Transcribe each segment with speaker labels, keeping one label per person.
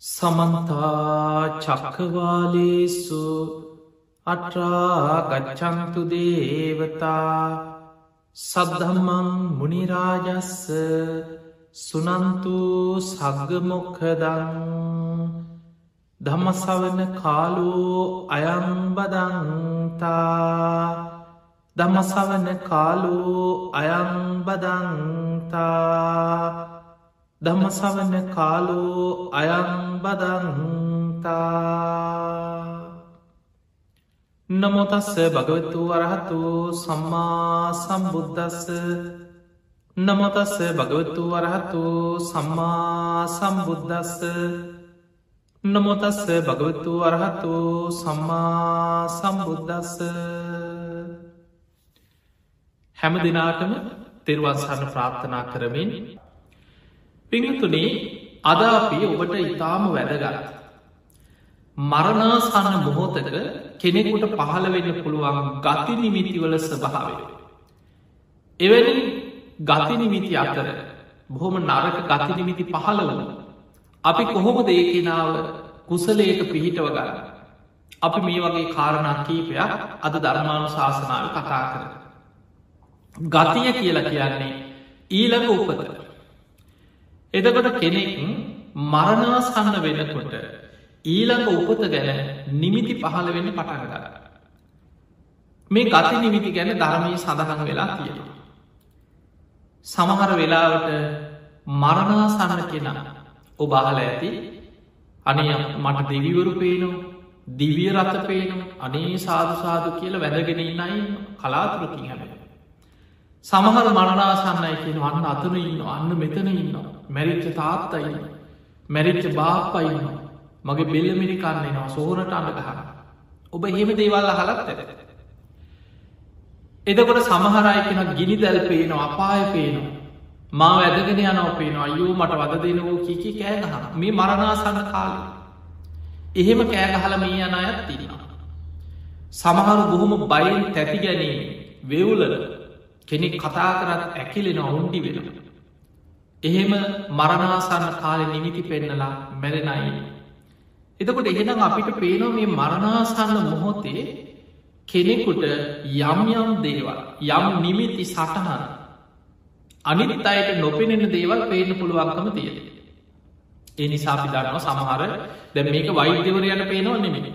Speaker 1: සමන්තා චක්කවාලේසු අට්‍රාගච්චන්තු දේවතා සද්ධම්මං මුනිරාජස්ස සුනන්තු සග්ගමොක්හදං දම්මසවන කාලෝ අයම්බදන්තා දමසවන කාලෝ අයම්බදන්තා දම්මසවන්න කාලෝ අයම්බදන්තා නමුතස්ස භගවතු වරහතු සම්මා සම්බුද්ධස්ස නමුතස්ස භගවතු වරහතු සම්මා සම්බුද්ධස්ස නමුතස්ස භගවතු වරහතු සම්මා සම්බුද්ධස්ස හැම දෙනාටම තෙරුවන්සන්න ප්‍රාර්ථනා කරමින් පිංතුනේ අද අපි ඔබට ඉතාම වැදගත්. මරණාසන්න මොහෝතක කෙනෙකුට පහළ වෙන්න පුළුවන් ගති නිමිතිවල ස්භාවය. එවැනි ගති නිමිති අතර බොහොම නරක ගති නිමිති පහළ වන. අපි කොහොම දේකෙනාව කුසලයට පිහිටව ගන්න. අපි මේ වගේ කාරණා කීපයක් අද ධර්මාණු ශාසනාව කතා කර. ගතිය කියලා කියන්නේ ඊළඟ උපතර. එදකොට කෙනෙක් මරණාසන්න වෙනකොට ඊළඟ උපත ගැන නිමිති පහළ වෙන්න පටන් ගර. මේ ගති නිමිති ගැන ධර්මී සඳහන් වෙලා තියෙන. සමහර වෙලාවට මරණාසන්න කෙන ඔබහල ඇති අනේ මට දෙවිවරු පේනු දිවිය රත පේනු අනේ සාධ සාධ කියල වැදගෙන ඉන්නයි කලාතුරකින් හැබ. සමහර මනනාසන්නයි කියෙන අන්න අතන ඉන්න අන්න මෙතන ඉන්න මැරිච්ච තාත්තයි මැරිච්ච බාප්පයින්න මගේ බෙල්ල මිරිකන්නෙනවා සෝනට අන්න ගහන ඔබ හෙම දේවල්ල හලත් ඇත. එදකොට සමහරයි කෙන ගිනි දැල් පේනවා අපාය පේනවා. මා ඇදගෙන යනව පේනවා. අයෝ මට වද දෙනවෝ කිකි කෑගහන මේ මරණාසන්න කාල. එහෙම කෑගහල මේ යන අයත් තිරෙනවා සමහරු බොහොම බයින් තැති ගැනීම වෙවුලල කෙනෙක් කතා කරත් ඇකිලෙන ඔවුන්ඩි වෙන. එහෙම මරණාසන්න කාලෙ නිමිති පෙන්නලා මැරෙනයි. එතකොට එහෙනම් අපිට පේනෝ මේ මරණාසන්න මොහොතේ කෙනෙකුට යම් යම් දේවල් යම් නිමිති සටහන් අනිත් අයට නොපෙනෙන දේවල් පේන පුළුවන්කම තියෙන. ඒ නිසාපි දන්නව සමහර දැ මේක වෛද්‍යවරයට පේනවා නෙමෙන.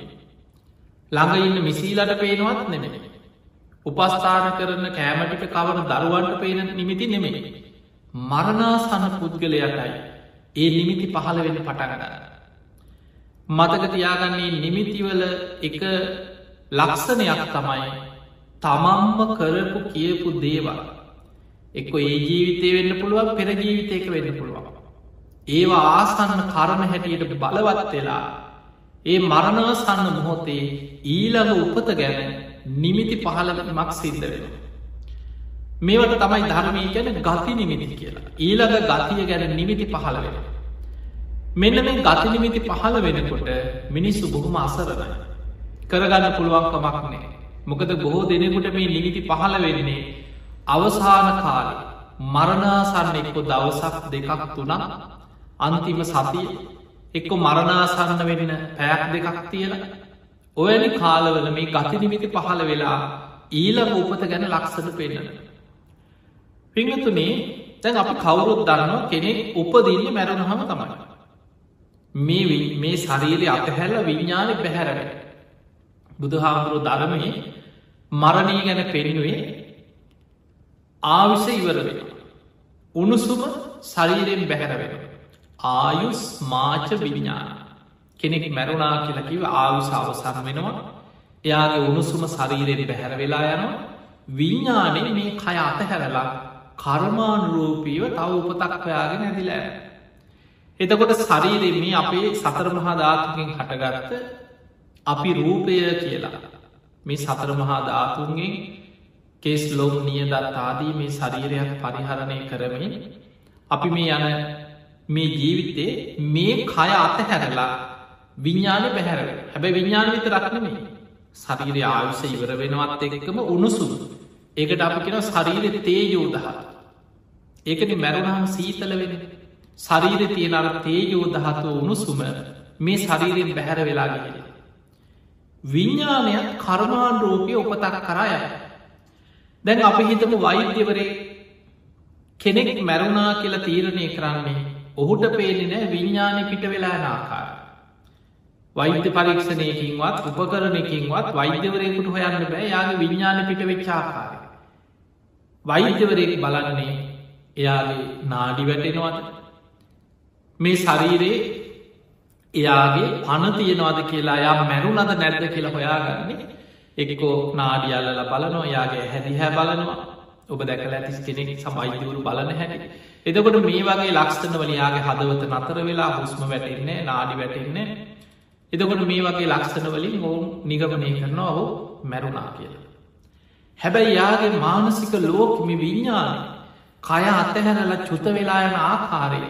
Speaker 1: ළඟ ඉන්න මිසීලට පේනවත් නෙමෙන. උපස්ථාන කරන කෑමටික කවන දරුවන්ට පේන නිමිති නෙමෙයි. මරණාසන පුද්ගලයටයි ඒ නිමිති පහළ වෙන්න පටගන්න. මතක තියාගන්නේ නිමිතිවල එක ලක්ෂණයක් තමයි තමම්ම කරපු කියපු දේවල් එක්ක ඒ ජීවිතය වෙන්න පුළුවන් පෙර ජීවිතයක වෙන්න පුළුවන්. ඒවා ආසන්න කරණ හැටියට බලවත් වෙලා ඒ මරණාසන්න මොහොතේ ඊළඟ උපත ගැන නිමිති පහලමක් සිද්ධ වෙන. මේවට තමයි ධර්මී ගැන ගති නිමිති කියලා. ඊළඟ ගතිය ගැන නිමිති පහළ වෙන. මෙන්න මේ ගති නිමිති පහළ වෙනකොට මිනිස්සු බොහොම අසරණයි. කරගන්න පුළුවන්කමක් නෑ. මොකද බොහෝ දෙනෙකුට මේ නිමිති පහළ වෙන්නේ අවසාන කාලි මරණාසන්න එක්කො දවසක් දෙකක් තුනක් අන්තිම සතිය එක්කො මරණාසන්න වෙන්න පැයක් දෙකක් තියලා ඔයනි කාලවල මේ ගති නිමිති පහළ වෙලා ඊළඟ උපත ගැන ලක්සට පෙන්න්නන. පිංහතුනේ තැන් අපි කවුරුත් දන්නවා කෙනෙක් උපදින්න මැරුණ හම තමයි. මේ මේ ශරීරය අතහැල්ල විඤ්ඥාන පැහැරට. බුදුහාමුදුරු ධර්මය මරණී ගැන පෙරිනුවේ ආවිස ඉවර වෙන. උණුසුම ශරීරයෙන් බැහැර වෙන. ආයුස් මාච විඤ්ඥාන. කෙනෙක් මැරුණා කියලකිව ආවිස අවසන් වෙනවා. එයාගේ උණුසුම ශරීරයට බැහැර වෙලා යනවා. විඤ්ඥානය මේ කය අතහැරලා කර්මානුරූපීව තව උපතක් ඔයාගෙන ඇදිලෑ එතකොට ශරීරෙ මේ අපේ සතර මහා ධාතුකින් හටගත්ත අපි රූපය කියලා. මේ සතර මහා ධාතුන්ගෙන් කෙස් ලොම් නියදත් ආදී මේ ශරීරයක් පරිහරණය කරමින් අපි මේ යන මේ ජීවිතේ මේ කය අතහැරලා විඤ්ඥාන පැහැර හැබැ විඤ්ඥාන විත රක්නමේ සරීරය ආයුෂ ඉවර වෙනවත් එකකම උණුසුම් ඒකට අපි කෙන ශරීර තේයෝ දහත් ඒකට මැරුණහම සීතල වෙන ශරීර තියෙන අර තේයෝ දහතුව උණුසුම මේ ශරීරයෙන් බැහැර වෙලා කියලා. විඤ්ඥානයත් කර්මාන් රෝපය උපතක් කරාය. දැන් අපි හිතමු වෛද්‍යවරේ කෙනෙක් මැරුණා කියලා තීරණය කරන්නේ ඔහුට පේනෙ නෑ විඤ්ඥානය පිට වෙලා ආකාර. වෛද්‍ය පරීක්ෂණයකින්වත් උපකරණකින්වත් වෛද්‍යවරයකුට හොයන්න බෑ. යාගේ විඤ්ඥාන පිට වෙච්චාකාරය. වෛද්‍යවරයෙක් බලන්නේ එයාගේ නාඩි වැටෙනවාද? මේ ශරීරයේ එයාගේ පණ තියෙනවාද කියලා යා මැරුණද නැද්ද කියලා හොයාගන්නේ. එක්කෝ නාඩියල්ල බලනවා යාගේ හැදිහැ බලනවා. ඔබ දැකල ඇතිස් කෙනෙක් සමයිදවරු බලන හැටි. එතකොට මේ වගේ ලක්ෂණ වලයාගේ හදවත නතර වෙලා හුස්ම වැටෙන්නේ නාඩි වැටෙන්නේ. එතකොට මේ වගේ ලක්ෂණ වලින් ඔවුන් නිගමනය කරනවා ඔහු මැරුණා කියලා. හැබැයි යාගේ මානසික ලෝකම විඤ්ඥානය කය අත්තහැරල චුත වෙලායන ආකාරය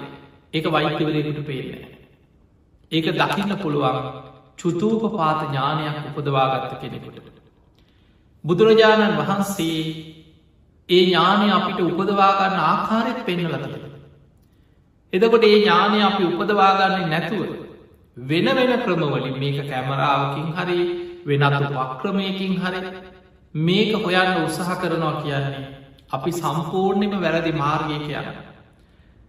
Speaker 1: ඒක වෛත්‍යවරයකුට පේනෑ. ඒක දකින්න පුළුවන් චුතූප පාත ඥානයක් උපදවාගත්ත කෙනෙකුට. බුදුරජාණන් වහන්සේ ඒ ඥානය අපිට උපදවාගන්න ආකාරයක් පෙන්නල තියෙන. එදකොට ඒ ඥානය අපි උපදවාගන්නේ නැතුව වෙන වෙන ක්‍රමවලින් මේක කැමරාවකින් හරි වෙනත් උපක්‍රමයකින් හරි මේක හොයන්න උත්සහ කරනවා කියන්නේ අපි සම්පූර්ණයම වැරදි මාර්ගය කියන්න.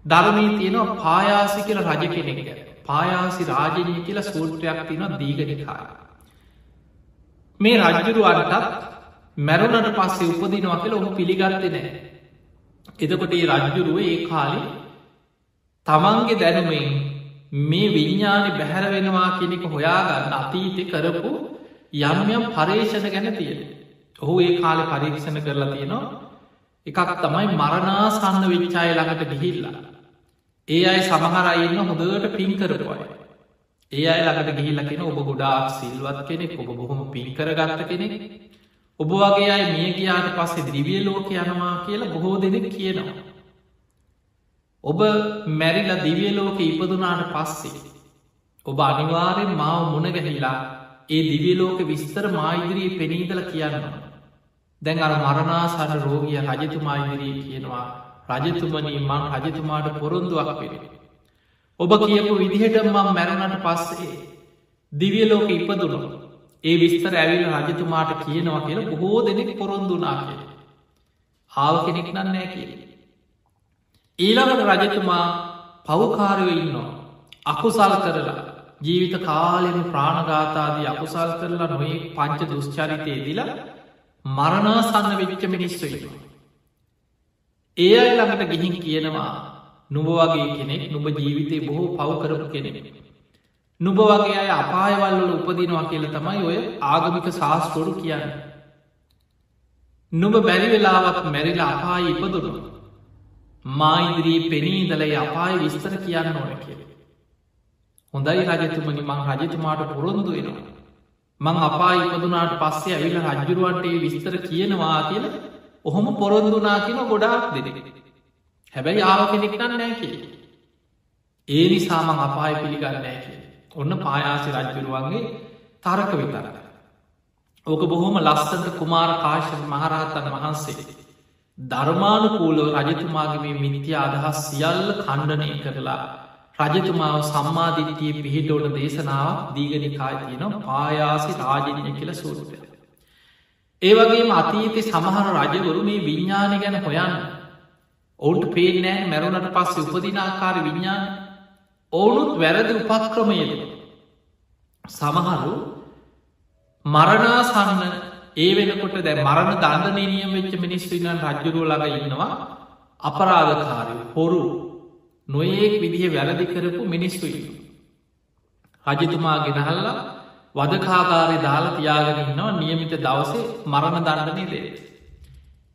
Speaker 1: ධර්මී තියෙනවා පායාසි කියල රජ කෙනෙක් පායාසි රාජනය කියලා සූත්‍රයක් තින දීගනිකාය. මේ රජ්ජුරුවන්ටත් මැරුණට පස්සේ උපදිනවා කියල ඔහු පිළිගත්ත නෑ. එදකොට ඒ රජ්ජුරුව ඒ කාලි තමන්ගේ දැනුමෙන් මේ විඤ්ඥානි බැහැර වෙනවා කෙනෙක හොයාගන්න අතීතය කරපු යම් යම් පරේෂණ ගැන තියෙන. ඔහු ඒ කාලෙ පරීක්ෂණ කරලා තියෙනවා එකක් තමයි මරණාසන්න විච්චාය ළඟට ගිහිල්ලා. ඒ අයි සමහරයින්න හොඳට පින් කරපුයි. ඒ අයි ළඟට ගිහිල්ල කෙන ඔබ ගොඩාක් සිල්වත් කෙනෙක් ඔබ බොහොම පින් කරගත්ත කෙනෙක් ඔබ වගේ අයි මිය ගියාට පස්සේ දිවිය ලෝක යනවා කියලා බොහෝ දෙනෙක් කියනවා. ඔබ මැරිල දිවිය ලෝක ඉපදුනාට පස්සේ. ඔබ අනිවාරයෙන් මාව මුණගැහිලා ඒ දිවියලෝක විස්තර මායිදිරී පෙනීදල කියන්නවා. දැන් අර මරණාසන්න රෝගිය රජතුමා ඉදිරී කියනවා රජතුමනී මං රජතුමාට පොරොන්දුවක් පෙර. ඔබ කියපු විදිහට මං මැරුණට පස්සේ දිවියලෝක ඉපදුණු ඒ විස්තර ඇවිල රජතුමාට කියනවා කියල බොහෝ දෙනෙක් පොරොන්දුනා කිය. ආව කෙනෙක් නන්නෑ කිය. ඊළඟට රජතුමා පවකාරයෝ ඉන්නවා. අකුසල් කරලා ජීවිත කාලෙම ප්‍රාණගාතාදී අකුසල් කරලා නොඒ පංච දුෂ්චරිතය දිලා මරණාසන්න වෙච්ච මිනිස්සුයි. ඒ අය ළඟට ගිහින් කියනවා නුබ වගේ කෙනෙක් නුබ ජීවිතය බොහෝ පව කරපු කෙනෙක්. නුබ වගේ අය අපායවල්වල උපදිනවා කියල තමයි ඔය ආගමික ශාස්තොරු කියන්න. නුබ බැරි වෙලාවත් මැරිල අපාය ඉපදුරු. මායිදිරී පෙනීදලයි අපාය විස්තර කියන්න ඕන කියල. හොඳයි රජතුමනි මං රජතුමාට පුරොන්දු වෙනවා. මං අපා ඉපදුනාට පස්සේ ඇවිල රජ්ජුරුවන්ටේ විස්තර කියනවා කියල ඔහොම පොරොන්දුනා කියන ගොඩාක් දෙනෙ. හැබැයි ආව කෙනෙක්ටන්න නෑ කිය. ඒ නිසාමං අපාය පිළිගන්නෑ කිය. ඔන්න පායාසි රජ්ජුරුවන්ගේ තරක විතර. ඕක බොහොම ලස්සට කුමාර කාශ මහරහත්තන් වහන්සේ. ධර්මානුකූලව රජතුමාගේ මේ මිනිතිය අදහස් සියල්ල කණ්ඩනය කරලා රජතුමාව සම්මාධිත්‍යය පිහිටෝට දේශනාව දීගනිකාය තියෙන පායාසි රාජනය කියල සූරුටය. ඒවගේම අතීතය සමහර රජවරු මේ විඤ්ඥාන ගැන හොයන්න. ඔවුන්ට පේනෑ මැරුණට පස්සේ උපදිනාකාර විඤ්ඥාන ඔවුනුත් වැරදි උපක්‍රමයද සමහරු මරණාසන්න ඒ වෙනකොට දැ මරණ දණ්ඩනය නියම වෙච්ච මිනිස්්‍රීනන් රජ්ජුරුව ළඟ ඉන්නවා අපරාධකාරය හොරු නොඒක් විදිහ වැරදි කරපු මිනිස්තුයි. රජතුමා ගෙනහල්ලා වදකාකාරය දාලා තියාගෙනන්නවා නියමිත දවසේ මරණ දණ්ඩනය දේ.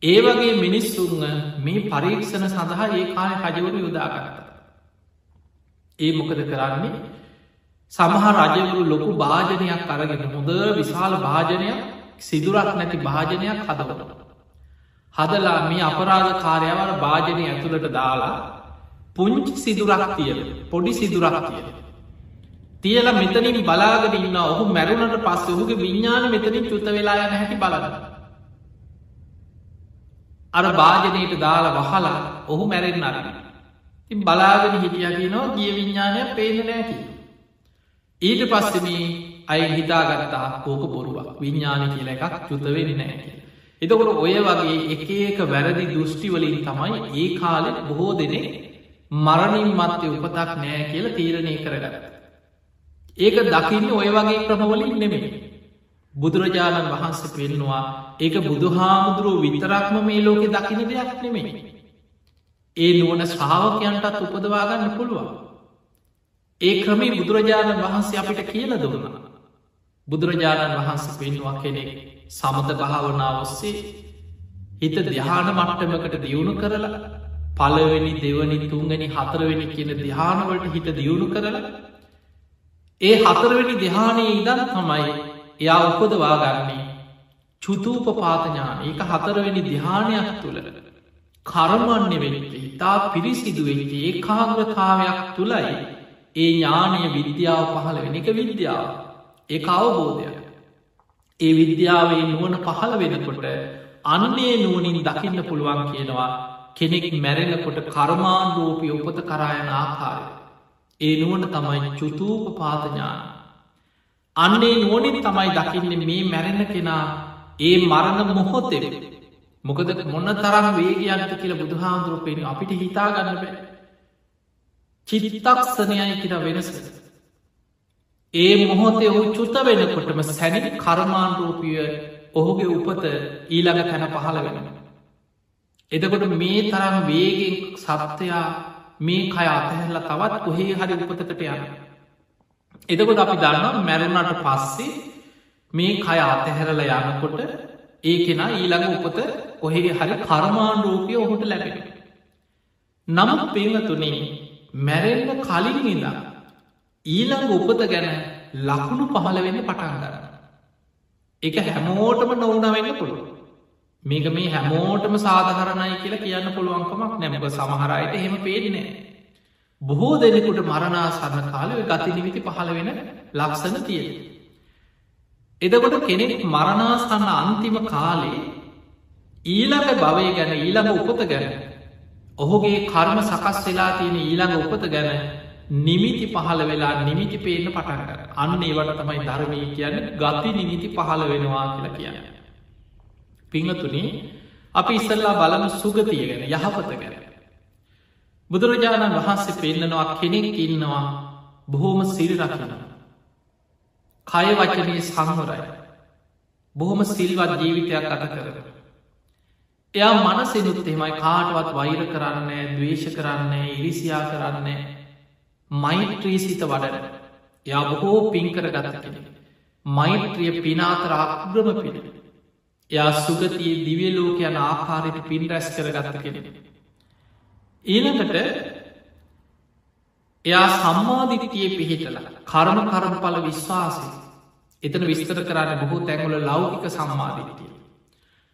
Speaker 1: ඒ වගේ මිනිස්සුන්න මේ පරීක්ෂණ සඳහා ඒ කාය රජවරු යොදාගත්ත. ඒ මොකද කරන්නේ සමහ රජවරු ලොකු භාජනයක් අරගෙන හොඳ විශාල භාජනයක් සිදුරක් නැති භාජනයක් හදවට. හදලා මේ අපරාධ කාරයවර භාජනය ඇතුළට දාලා පුංචි සිදුරක් තියල පොඩි සිදුරක් තියල. තියල මෙතනින් බලාගට ඉන්න ඔහු මැරුණට පස්ස ඔහුගේ විඤ්ඥාන මෙතනින් චුත වෙලා යන හැකි බලන්න. අර භාජනයට දාලා වහලා ඔහු මැරෙන් අරගෙන. තින් බලාගෙන හිටියකි නවා ගිය විඤ්ඥානය පේන නෑකි. ඊට පස්සම අයි හිතාගත්තා ඕක බොරුවක් විඤ්ඥාන කියල එකක් චුතවෙනි නෑ කිය. එතකොට ඔය වගේ එක ඒක වැරදි දෘෂ්ටිවලින් තමයි ඒ කාලෙ බොහෝ දෙනේ මරණින් මත්තය උපතක් නෑ කියල තීරණය කරගත. ඒක දකින්න ඔය වගේ ක්‍රමවලින් නෙමෙයි. බුදුරජාණන් වහන්ස පෙන්නවා ඒක බුදුහාමුදුරුව විතරක්ම මේ ලෝකෙ දකින දෙයක් නෙමෙයි. ඒ නුවන ශ්‍රාවකයන්ටත් උපදවාගන්න පුළුවන්. ඒ ක්‍රමේ බුදුරජාණන් වහන්සේ අපිට කියල දුන්නා. බුදුරජාණන් වහන්ස පෙන්වා කෙනෙක් සමත භාවනා ඔස්සේ හිත දිහාන මට්ටමකට දියුණු කරලා පලවෙනි දෙවනි තුන්ගනි හතරවෙනි කියන දිහානවලට හිත දියුණු කරලා ඒ හතරවෙනි දෙහානය ඉදන් තමයි එයා උපදවාගන්නේ චුතූපපාතඥාන ඒක හතරවෙනි දිහානයක් තුළ කරමන්න වෙච්ච ඉතා පිරිසිදුවෙච්ච ඒ කාග්‍රතාවයක් තුළයි ඒ ඥානය විද්‍යාව පහළ වෙන එක විද්‍යාව. ඒ අවබෝධයක්. ඒ විද්‍යාවේ නුවන පහළ වෙනකොට අන්නේ නුවනින් දකින්න පුළුවන් කියනවා කෙනෙක් මැරෙනකොට කර්මාන්රෝපය උපත කරායන ආකාරය. ඒ නුවන තමයි චුතූප පාතඥාන අන්නේ නුවනින් තමයි දකින්න මේ මැරෙන කෙනා ඒ මරණ මොහොතෙ මොකද මොන්න තරම් වේගයන්ට කියල බුදුහාන්දුරුව පෙන අපිට හිතා ගන්න බෑ. චිරිතක්ෂණයයි කිර වෙනස. ඒ මොහොතේ ඔහු චුත වෙනකොටම සැනි කර්මාන්රූපිය ඔහුගේ උපත ඊළඟ තැන පහළ වෙනවා එදකොට මේ තරම් වේගෙන් සත්‍යයා මේ කය අතහැල්ල තවත් කොහේ හරි උපතකට යන. එදකොට අපි දන්නම් මැරුණට පස්සේ මේ කය අතහැරල යනකොට ඒ කෙනා ඊළඟ උපත කොහේ හරි කර්මාණ්ඩෝපිය ඔහුට ලැබෙන. නමුත් පේනතුනේ මැරෙන්න්න කලින් ඉඳා ඊළඟ උපත ගැන ලකුණු පහළ වෙන්න පටන් ගන්න. එක හැමෝටම නොවන වෙන්න පුළුව. මේක මේ හැමෝටම සාධහරණයි කියලා කියන්න පුළුවන්කමක් නැමක සමහරයට එහෙම පේනෑ. බොහෝ දෙනෙකුට මරණාසරණ කාලව ගති නිමිති පහළ වෙන ලක්සන තියෙන. එදකොට කෙනෙක් මරණාසන්න අන්තිම කාලේ ඊළඟ භවය ගැන ඊළඟ උපත ගැන ඔහුගේ කර්ම සකස් වෙලා තියෙන ඊළඟ උපත ගැන නිමිති පහළ වෙලා නිමිති පේන පටන්ට අන්න ඒවට තමයි ධර්මී කියන්න ගති නිමිති පහළ වෙනවා කියලා කියන්න. පිංහතුනේ අපි ඉස්සල්ලා බලම සුගතිය ගැන යහපත ගැන. බුදුරජාණන් වහන්සේ පෙන්න්නනවා කෙනෙක් ඉන්නවා බොහෝම සිරි රකිනවා. කය වචනය සංහොරයි. බොහොම සිල්වත් ජීවිතයක් අත කරන. එයා මනසිනුත් එහෙමයි කාටවත් වෛර කරන්නේ දවේශ කරන්නේ ඉරිසියා කරන්නේ මෛත්‍රීසිත වඩන යා බොහෝ පින්කර ගත කෙනෙ. මෛත්‍රිය පිනාතර අක්්‍රම පින. එයා සුගතියේ දිවියලෝක යන ආකාරයට පින් රැස් කර ගත්ත කෙනෙ. ඊළඟට එයා සම්මාධිතිය පිහිටල කරම කරමඵල විශ්වාසය එතන විස්තර කරන්න බොහෝ තැන්වල ලෞකික සම්මාධිතිය.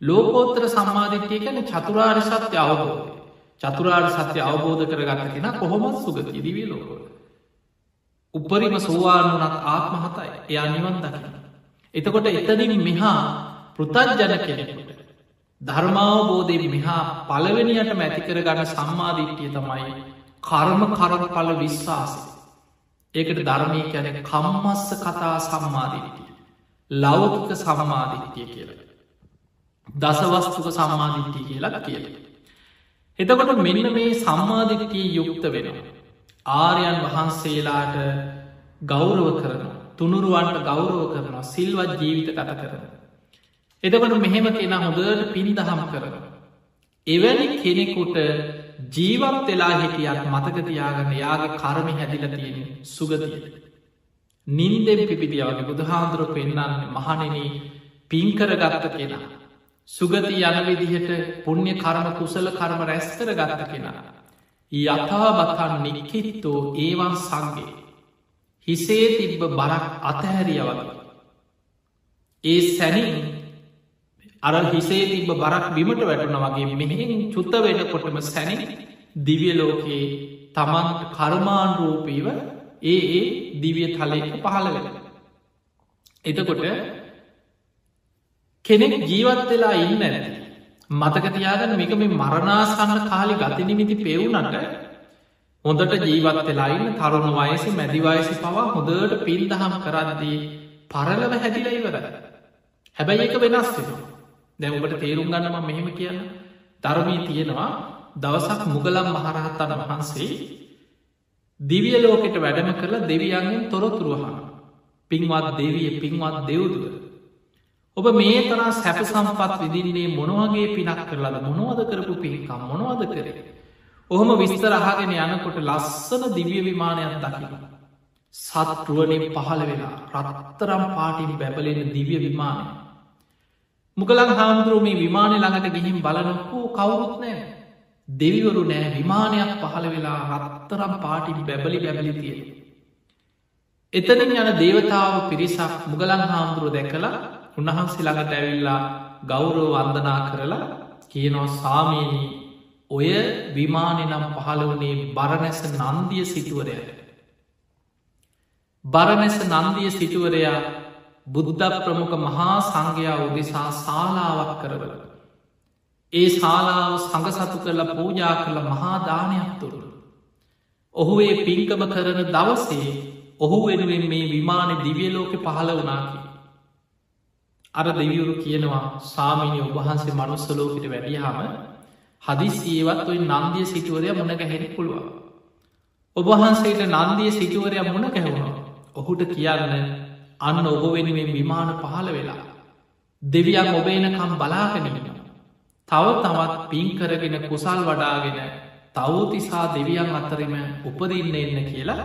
Speaker 1: ලෝකෝත්තර සම්මාධිත්‍යය කැන චතුරාර් සත්‍ය අවබෝධය චතුරාර් සත්‍ය අවබෝධ කරගන්න කෙන කොහොමත් සුග ඉදිවී ලෝකෝද. උපරිම සෝවාන් වනත් ආත්මහතයි එයා නිවන් දකින. එතකොට එතනින් මෙහා පෘතජ්ජන කෙනෙකුට. ධර්මාවබෝධය මෙහා පලවෙනියට මැතිකර ගන්න සම්මාධිට්්‍යය තමයි කර්ම කරම පල විශ්වාසය. ඒකට ධර්මී කැන කම්මස්ස කතා සම්මාධිට්ටිය. ලෞකික සම්මාධිට්ටිය කියලා. දසවස්තුක සම්මාධිට්ටිය කියලා කියල. එතකොට මෙන්න මේ සම්මාධිට්ටිය යුක්ත වෙනවා. ආර්යන් වහන්සේලාට ගෞරව කරන තුනුරුවන්ට ගෞරව කරනවා සිල්වත් ජීවිත කත කරන. එතකට මෙහෙම කෙන හොඳට පින් දහම් කරන. එවැනි කෙනෙකුට ජීවත් වෙලා හිටියත් මතකතියාගන්න යාගේ කරමි හැදිල තියෙන සුගතියට. නින්දෙන් පිපිදියාවගේ බුදුහාන්දුර පෙන්න්නන්න මහනෙන පින්කරගත්ත කෙනා. සුගති යන විදිහට පුුණ්්‍ය කරම කුසල කරම රැස්කර ගත්ත කෙනා. යථාබතන් නික්කිත්තෝ ඒවන් සංගේ. හිසේ තිබ්බ බරක් අතහැරිය වගේ. ඒ සැනින් අර හිසේ තිබ බරක් බිමට වැටුන වගේ මෙහෙන් චුත්ත වෙනකොටම සැනින් දිවියලෝකයේ තමන්ට කර්මාන්රූපීව ඒ ඒ දිවිය තලයක පහළ වෙන. එතකොට කෙනෙක් ජීවත් වෙලා ඉන්න ඇති. මතක තියාගන්න මේක මේ මරණාසන්න කාලි ගතිනිමිති පෙවුනට හොඳට ජීවත් වෙලායින්න තරුණ වයස මැදිවයසි පවා හොඳට පින් දහම් කරද්දී පරලව හැදිල ඉවරද. හැබැයි එක වෙනස් වෙනවා. දැමට තේරුම් ගන්නම මෙහෙම කියන්න ධර්මී තියෙනවා දවසක් මුගලම් මහරහත්තන වහන්සේ දිවිය ලෝකෙට වැඩම කරලා දෙවියන්ගෙන් තොරතුරුවහන පින්වත් දෙවිය පින්වත් දෙව්දුව ඔබ මේ තරා සැප සම්පත් විදින්නේ මොනවගේ පිනක් කරලද? මොනවද කරපු පිහිකම් මොනවද කරේ? ඔහොම විස්තරහගෙන යනකොට ලස්සන දිවිය විමානයක් දකින සත්රුවනින් පහළ වෙලා රත්තරම් පාටින් බැබලෙන දිවිය විමානය. මුගලන් හාමුදුරුව මේ විමානය ළඟට ගිහිම් බලනොක්කෝ කවුරුත් නෑ දෙවිවරු නෑ විමානයක් පහළ වෙලා රත්තරම් පාටින් බැබලි බැබලි තියෙන. එතනින් යන දේවතාව පිරිසක් මුගලන් හාමුදුරුව දැකලා උන්වහන්සේ ළඟට ඇවිල්ලා ගෞරෝ වන්දනා කරලා කියනෝ සාමීනී ඔය විමානය නම් පහළ වනේ බරණැස නන්දිය සිටුවරය. බරණැස නන්දිය සිටුවරයා බුද්ධ ප්‍රමුඛ මහා සංඝයා උදෙසා ශාලාවක් කරවල. ඒ ශාලාව සඟසතු කරලා පූජා කරල මහාදානයක් තුරු. ඔහු ඒ පින්කම කරන දවසේ ඔහු වෙනුවෙන් මේ විමාන දිවියලෝක පහළ වනාකි. අර දෙවියවරු කියනවා සාමීනය ඔබහන්සේ මනුස්සලෝකට වැඩියහම හදිසියවත් ඔයි නන්දිය සිටුවරය මුණ ගැහෙන පුළුවන්. ඔබහන්සේට නන්දිය සිටුවරය මුණ ගැහුණා. ඔහුට කියන්න අන්න ඔබ වෙනුවෙන් විමාන පහළ වෙලා. දෙවියන් ඔබේනකම් බලාගෙනගෙන. තව තවත් පින් කරගෙන කුසල් වඩාගෙන තවතිසා දෙවියන් අතරම උපදින්න එන්න කියලා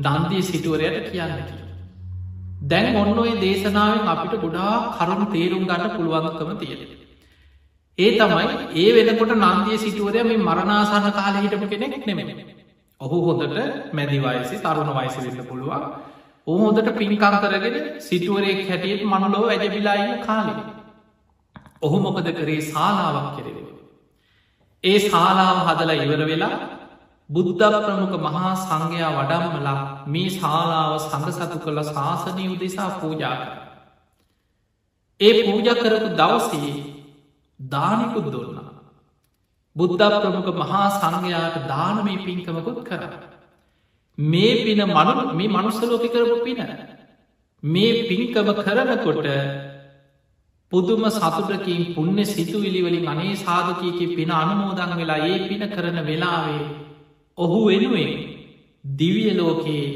Speaker 1: නන්දිය සිටුවරයට කියන්න කිය. දැන් ඔන්න ඔය දේශනාවෙන් අපිට ගොඩා කරුණු තේරුම් ගන්න පුළුවන්කම තියෙන. ඒ තමයි ඒ වෙනකොට නන්දිය සිටුවරය මේ මරණාසන්න කාල හිටපු කෙනෙක් නෙමෙන. ඔහු හොඳට මැදිවයසි තරුණ වයිස වෙන්න පුළුවන් ඔහු හොඳට පින්කම් කරගෙන සිටුවරෙක් හැටියට මනුලෝ ඇජබිලායින්න කාලෙ. ඔහු මොකද කරේ ශාලාවක් කෙරෙව. ඒ ශාලාව හදලා ඉවර වෙලා බුද්ධ ප්‍රමුඛ මහා සංඝයා වඩම්මලා මේ ශාලාව සඟසතු කළ ශාසනය උදෙසා පූජා කර. ඒ පූජ කරපු දවසේ දානිකුත් දුන්නා. බුද්ධ ප්‍රමුඛ මහා සංඝයාට දානමී පින්කමකුත් කර. මේ පින මනු මේ මනුස්සලෝක කරපු පින. මේ පින්කම කරනකොට පුදුම සතුටකින් පුුණ්‍ය සිතු ඉලිවලින් අනේ සාධකයකි පින අනුමෝදං වෙලා ඒ පින කරන වෙලාවේ ඔහු වෙනුවෙන් දිවිය ලෝකයේ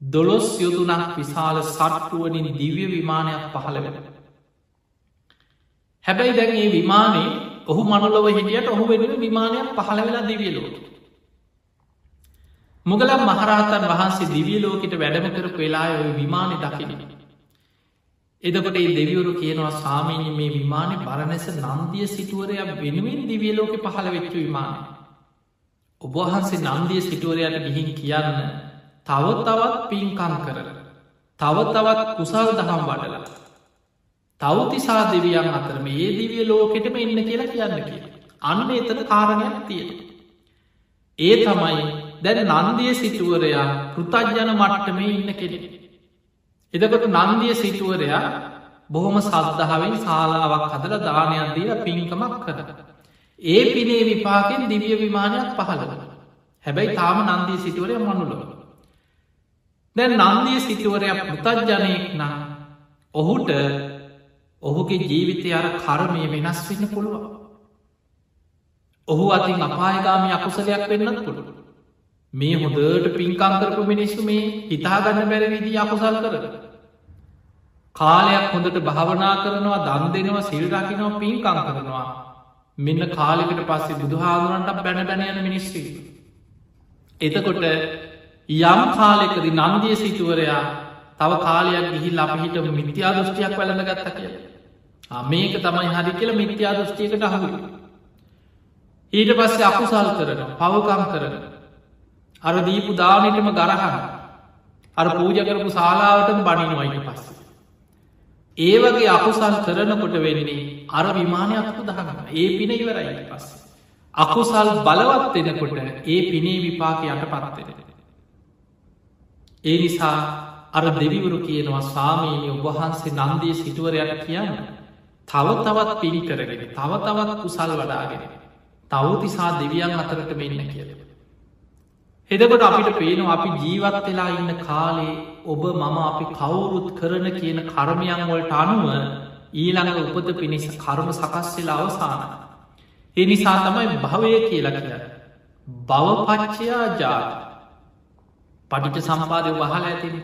Speaker 1: දොළොස් යුතුනක් විශාල සට්ටුවනින් දිව්‍ය විමානයක් පහළ වෙන. හැබැයි දැන් ඒ විමානේ ඔහු මනුලොව හිටියට ඔහු වෙන විමානයක් පහළ වෙලා දිවිය ලෝක. මුගලම් මහරහතන් වහන්සේ දිවිය ලෝකට වැඩම කරපු වෙලා ඔය විමානය දකින. එදකොට ඒ දෙවිවරු කියනවා සාමීනි මේ විමානය බරණැස නන්දිය සිටුවරයක් වෙනුවෙන් දිවිය ලෝක පහළ වෙච්ච විමානය. ඔබහන්සේ නන්දිය සිටුවරයට ගිහින් කියන්න තව තවත් පින්කම් කරන. තව තවත් කුසල් දහම් වඩලා. තවතිසා දෙවියන් අතර මේ දිවිය ලෝකෙටම එන්න කියලා කියන්න කිය. අන්න එතන කාරණයක් තියෙන. ඒ තමයි දැන නන්දිය සිටුවරයා පෘතජ්ජන මට්ටමේ ඉන්න කෙනෙ. එදකොට නන්දිය සිටුවරයා බොහොම සද්ධාවෙන් ශාලාවක් හදල දානයක් දීල පින්කමක් කර. ඒ පිනේ විපාකෙන් දිවිය විමානයක් පහළව. හැබැයි තාම නන්දී සිටුවරය මනුලොව. දැන් නන්දිය සිටුවරයක් පෘතජ්ජනයෙක් නම් ඔහුට ඔහුගේ ජීවිතය අර කරමය වෙනස් වෙන්න පුළුවන්. ඔහු අතින් අපායගාමි අකුසලයක් වෙන්නත් පුළුව. මේ හොදට පින්කං කරපු මිනිස්සු මේ හිතාගන්න බැරවිදි අකුසල් කරන. කාලයක් හොඳට භාවනා කරනවා දන් දෙනවා සිල්රකිනවා පින්කං කරනවා. මෙන්න කාලෙකට පස්සේ බුදුහාදුරන්ට බැන බැන යන මිනිස්්‍රී. එතකොට යම් කාලෙකද නන්දිය සිතුවරයා තව කාලයක් ගිහි අපිහිට මිත්‍යා දෘෂ්ටියක් වැළඳ ගත්ත කියලා. මේක තමයි හරි කියල මිත්‍යා දෘෂ්ටියකට අහු ඊට පස්සේ අකුසල් කරන පවකම් කරන අර දීපු දානටම ගරහන අර පූජ කරපු ශාලාවටම බනිනවයිට පස්ස ඒ වගේ අකුසල් කරනකොට වෙන්නේ අර විමානයක්පු දහගන්න ඒ පින ඉවරයිට පස්ස. අකුසල් බලවත් වෙනකොට ඒ පිනේ විපාක යට පත්වෙන ඒ නිසා අර දෙවිවරු කියනවා සාමීනය ඔබහන්සේ නන්දිය සිටුවරයට කියන්න තව තවත් පිරි කරගෙන තව තවත් කුසල් වඩාගෙන තවතිසා දෙවියන් අතරට මෙන්න කියල. එදකොට අපිට පේනවා අපි ජීවත් වෙලා ඉන්න කාලේ ඔබ මම අපි කවුරුත් කරන කියන කර්මයන් වලට අනුව ඊළඟ උපත පිණිස කර්ම සකස් වෙලා අවසාන. ඒ නිසා තමයි භවය කියලා කිය. බවපච්චයා ජාත පටිට සම්පාදය වහල ඇතින්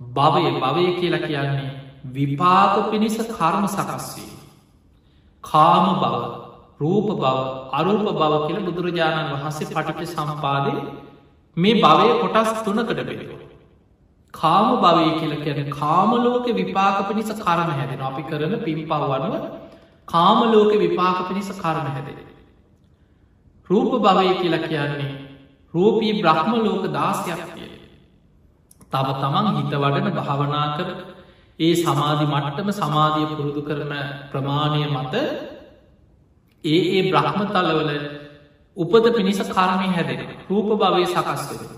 Speaker 1: භවය භවය කියලා කියන්නේ විපාක පිණිස කර්ම සකස්වී. කාම බව රූප බව අරූප බව කියල බුදුරජාණන් වහන්සේ පටිට සම්පාදය මේ භවය කොටස් තුනකට බෙදවා. කාම භවය කියල කියන කාමලෝක විපාක පිණිස කරම හැදෙන අපි කරන පින් පවවනුව කාමලෝක විපාක පිණිස කරම හැදෙන. රූප භවය කියලා කියන්නේ රූපී බ්‍රහ්ම ලෝක දාසයක් කිය. තව තමන් හිත වඩන භාවනා කර ඒ සමාධි මට්ටම සමාධිය පුරුදු කරන ප්‍රමාණය මත ඒ ඒ බ්‍රහ්මතලවල උපද පිණිස කර්මය හැදෙන රූප භවය සකස්වෙන.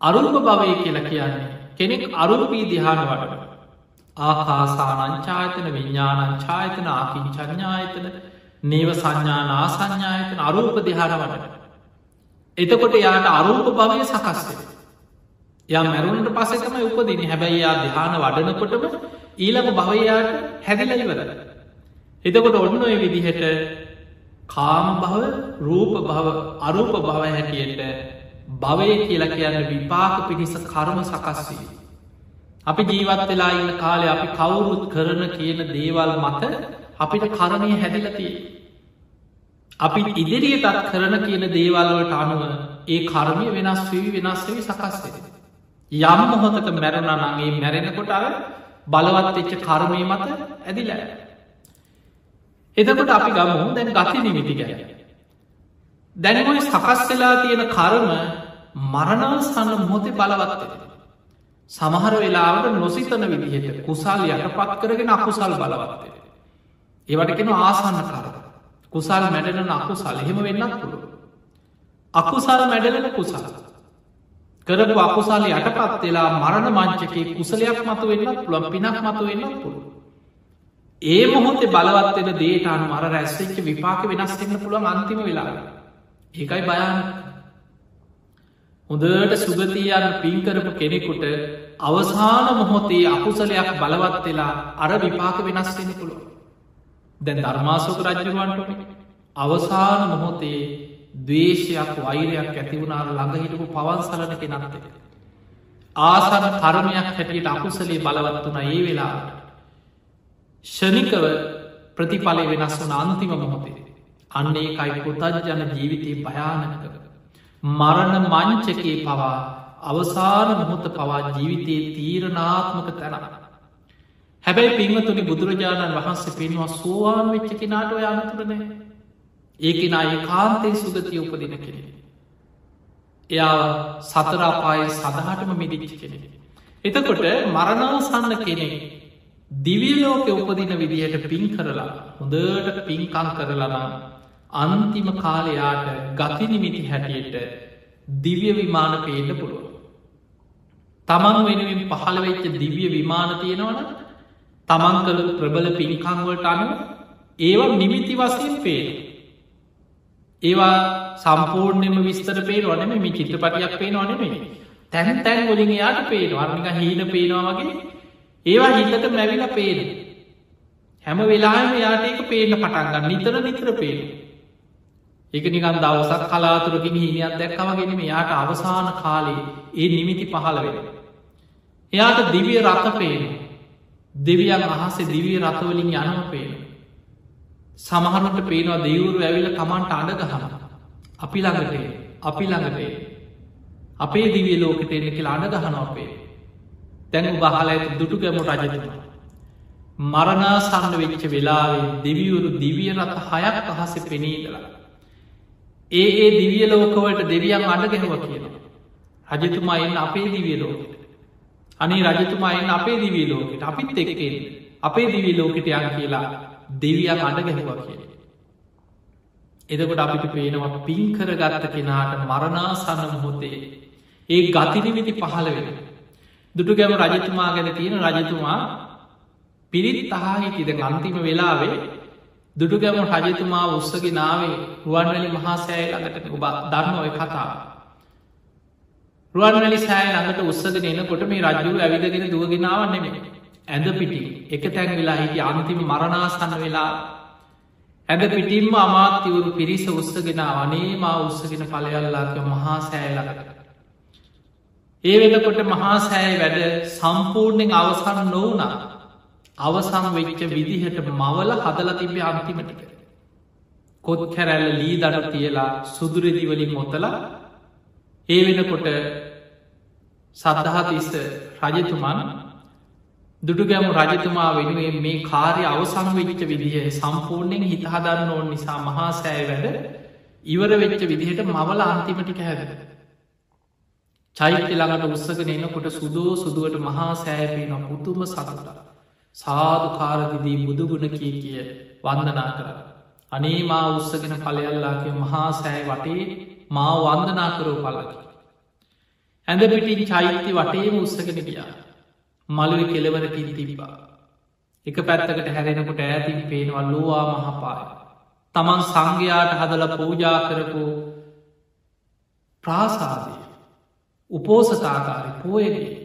Speaker 1: අරුල්ප භවය කියලා කියන්නේ කෙනෙක් අරුල්පී දිහාන වඩන ආකාසානංචායතන විඤ්ඥානංචායතන ආකින් චඥායතන නේව සංඥානා සංඥායතන අරූප දිහාන වඩන. එතකොට යාට අරූප භවය සකස්වෙන. යම් මැරුණට පසෙතම උපදින හැබැයි යා දිහාන වඩනකොටම ඊළඟ භවයාට හැදිලලිවද. එතකොට ඔන්න ඔය විදිහට කාම භව රූප භව අරූප භව හැටියට භවය කියලා කියන්න විපාක පිණිස කර්ම සකස්වී. අපි ජීවත් වෙලා ඉන්න කාලේ අපි කවුරුත් කරන කියන දේවල් මත අපිට කරණය හැදිලතිය. අපි ඉදිරියටත් කරන කියන දේවල්වලට අනුව ඒ කර්මය වෙනස් වී වෙනස්වී සකස්වේ. යම් මොහොතක මැරුණනගේ මැරෙනකොට අර බලවත් එච්ච කර්මය මත ඇදිලෑ. එතකොට අපි ගමු දැන් ගති නිමිති ගැන. දැනගොයි සකස් වෙලා තියෙන කරම මරණවස්ථන්න මොහොතේ බලවත්තේ. සමහර වෙලාවට නොසිතන විදිහට කුසල් යටපත් කරගෙන අකුසල් බලවත්තේ. ඒවට කෙන ආසන්න කර. කුසල් මැඩලන අකුසල් එහෙම වෙන්නත් පුළුව. අකුසල් මැඩලන කුසල. කරපු අකුසල් යටපත් වෙලා මරණ මංචකේ කුසලයක් මතු වෙන්නත් පුළන් පිනක් මතු වෙන්නත් පුළුව. ඒ මොහොතේ බලවත්වෙන දේට අනු මර රැස්සච්ච විපාක වෙනස්වෙන්න පුළුවන් අන්තිම වෙලා. ඒකයි භයාන හොඳට සුගතියන්න පින්කරපු කෙනෙකුට අවසාන මොහොතේ අකුසලයක් බලවත් වෙලා අර විපාක වෙනස්වෙන පුළුව. දැන් ධර්මාසෝක රජරුවන්ටන අවසාන මොහොතේ දවේශයක් වෛරයක් ඇතිවුණාර ළඟහිටපු පවන්සලන කෙනත්තේ. ආසන කර්මයක් හැටියට අකුසලේ බලවත් වන ඒ වෙලාට ෂනිකව ප්‍රතිඵලය වෙනස් වන අන්තිම මොහොතේ. අන්නේ කයි පුතජන ජීවිතයේ භයානකව. මරණ මංචකේ පවා අවසාන මොහොත පවා ජීවිතයේ තීරණාත්මක තැන. හැබැයි පින්වතුනි බුදුරජාණන් වහන්සේ පෙන්වා සෝවාන් වෙච්ච කෙනාට ඔය අනතුරනය. ඒකෙන අය කාන්තේ සුගතිය උපදින කෙනෙ. එයා සතරාපාය සදහටම මිදිච්ච කෙනෙ. එතකොට මරණවසන්න කෙනෙක් දිවියලෝක උපදින විදිහට පින් කරලා හොඳට පින්කං කරලනම් අන්තිම කාලයාට ගතිනිමිති හැටියට දිව්‍ය විමාන පේට පුළුව. තමන් වෙනුවෙන් පහළවෙච්ච දිව්‍ය විමාන තියෙනවන තමන් කළ ප්‍රබල පින්කංවලට අනුව ඒවා නිමිති වසයෙන් පේන. ඒවා සම්පූර්ණයම විස්තර පේ වනම මේ චිත්‍රපටියක් පේන වනෙමේ තැන් තැන් ගොලින් යාට පේන වර්මික හීන පේනවා වගේ ඒවා හිතට මැවිල පේන. හැම වෙලාම යාට ඒක පේන පටන්ගන්න නිතර නිතර පේන. එක නිකන් දවසක් කලාතුරකින් හිනියක් දැක්කවගෙනම යාට අවසාන කාලේ ඒ නිමිති පහළ වෙන. එයාට දිවිය රථ පේන. දෙවියන් අහසේ දිවිය රථවලින් යනම පේන. සමහරට පේනවා දෙවුරු ඇවිල තමන්ට අඩ ගහන. අපි ළඟටේ අපි ළඟටේ. අපේ දිවිය ලෝකට එන්න කියලා අඩ ගහන අපේ. තැන් බහල ඇති දුටු ගැමු රජතුම. මරණාසන්න වෙච්ච වෙලාවේ දෙවියවරු දිවිය රත හයක් අහස පෙනීදලා. ඒ ඒ දිවිය ලෝකවලට දෙවියන් අඩ ගැහව කියනවා. රජතුමා එන්න අපේ දිවිය ලෝකට. අනි රජතුමා එන්න අපේ දිවිය ලෝකට අපිත් එක්කෙන් අපේ දිවිය ලෝකට යන කියලා දෙවියන් අඩ ගැහවා කිය. එදකොට අපිට පේනවා පින්කර ගත්ත කෙනාට මරණාසන්න මොහොතේ ඒ ගතිනිවිති පහළ වෙන. දුටු ගැම රජතුමා ගැන තියෙන රජතුමා පිරිත් අහා හිටිද අන්තිම වෙලාවේ දුටුගැම රජතුමා උත්සගේ නාවේ රුවන්වැලි මහා සෑය ළඟට. ඔබ දන්න ඔය කතා. රුවන්වැලි සෑය ළඟට උත්සගෙන එනකොට මේ රජු ඇවිදගෙන දුවගෙනාවන්නෙම ඇඳ පිටි එක තැන් වෙලා හිට අන්තිම මරණාසන්න වෙලා ඇඳ පිටිම්ම අමාත්‍යවරු පිරිස උත්සගෙන අනේ මා උත්සගෙන පලයල්ලාක මහා සෑලකට. ඒ වෙනකොට මහා සෑය වැඩ සම්පූර්ණයෙන් අවසන් නොවනා අවසං වෙච්ච විදිහට මවල හදල තිබේ අන්තිමට කොත් කැරැල්ල ලී දඩ තියලා සුදුරදිවලින් මොතල ඒ වෙනකොට සදහතිස්ස රජතුමන් දුටුගැමු රජතුමා වෙනුවෙන් මේ කාරය අවසං වෙච්ච විදිහ සම්පූර්ණයෙන් හිතහදන්න ඕන් නිසා මහා සෑ වැඩ ඉවර වෙච්ච විදිහට මවල අන්තිමටික හැද. චෛත්‍ය ළඟට උත්සගෙන එනකොට සුදෝ සුදුවට මහා සෑපේ නො පුතුම සතුට. සාධකාරදිදී බුදුගුණ කිය කිය වන්දනා කර. අනේ මා උත්සගෙන පලයල්ලාගේ මහා සෑ වටේ මා වන්දනා කරෝ පලකි. ඇඳ පිටින් චෛත්‍ය වටේම උත්සගෙන ගියා. මළුව කෙලවරකින් තිබ්බා. එක පැත්තකට හැරෙනකොට ඇතින් පේනවා ලෝවා මහපාය. තමන් සංඝයාට හදල පූජා කරපු ප්‍රාසාදය උපෝසතාකාරි පෝයගේ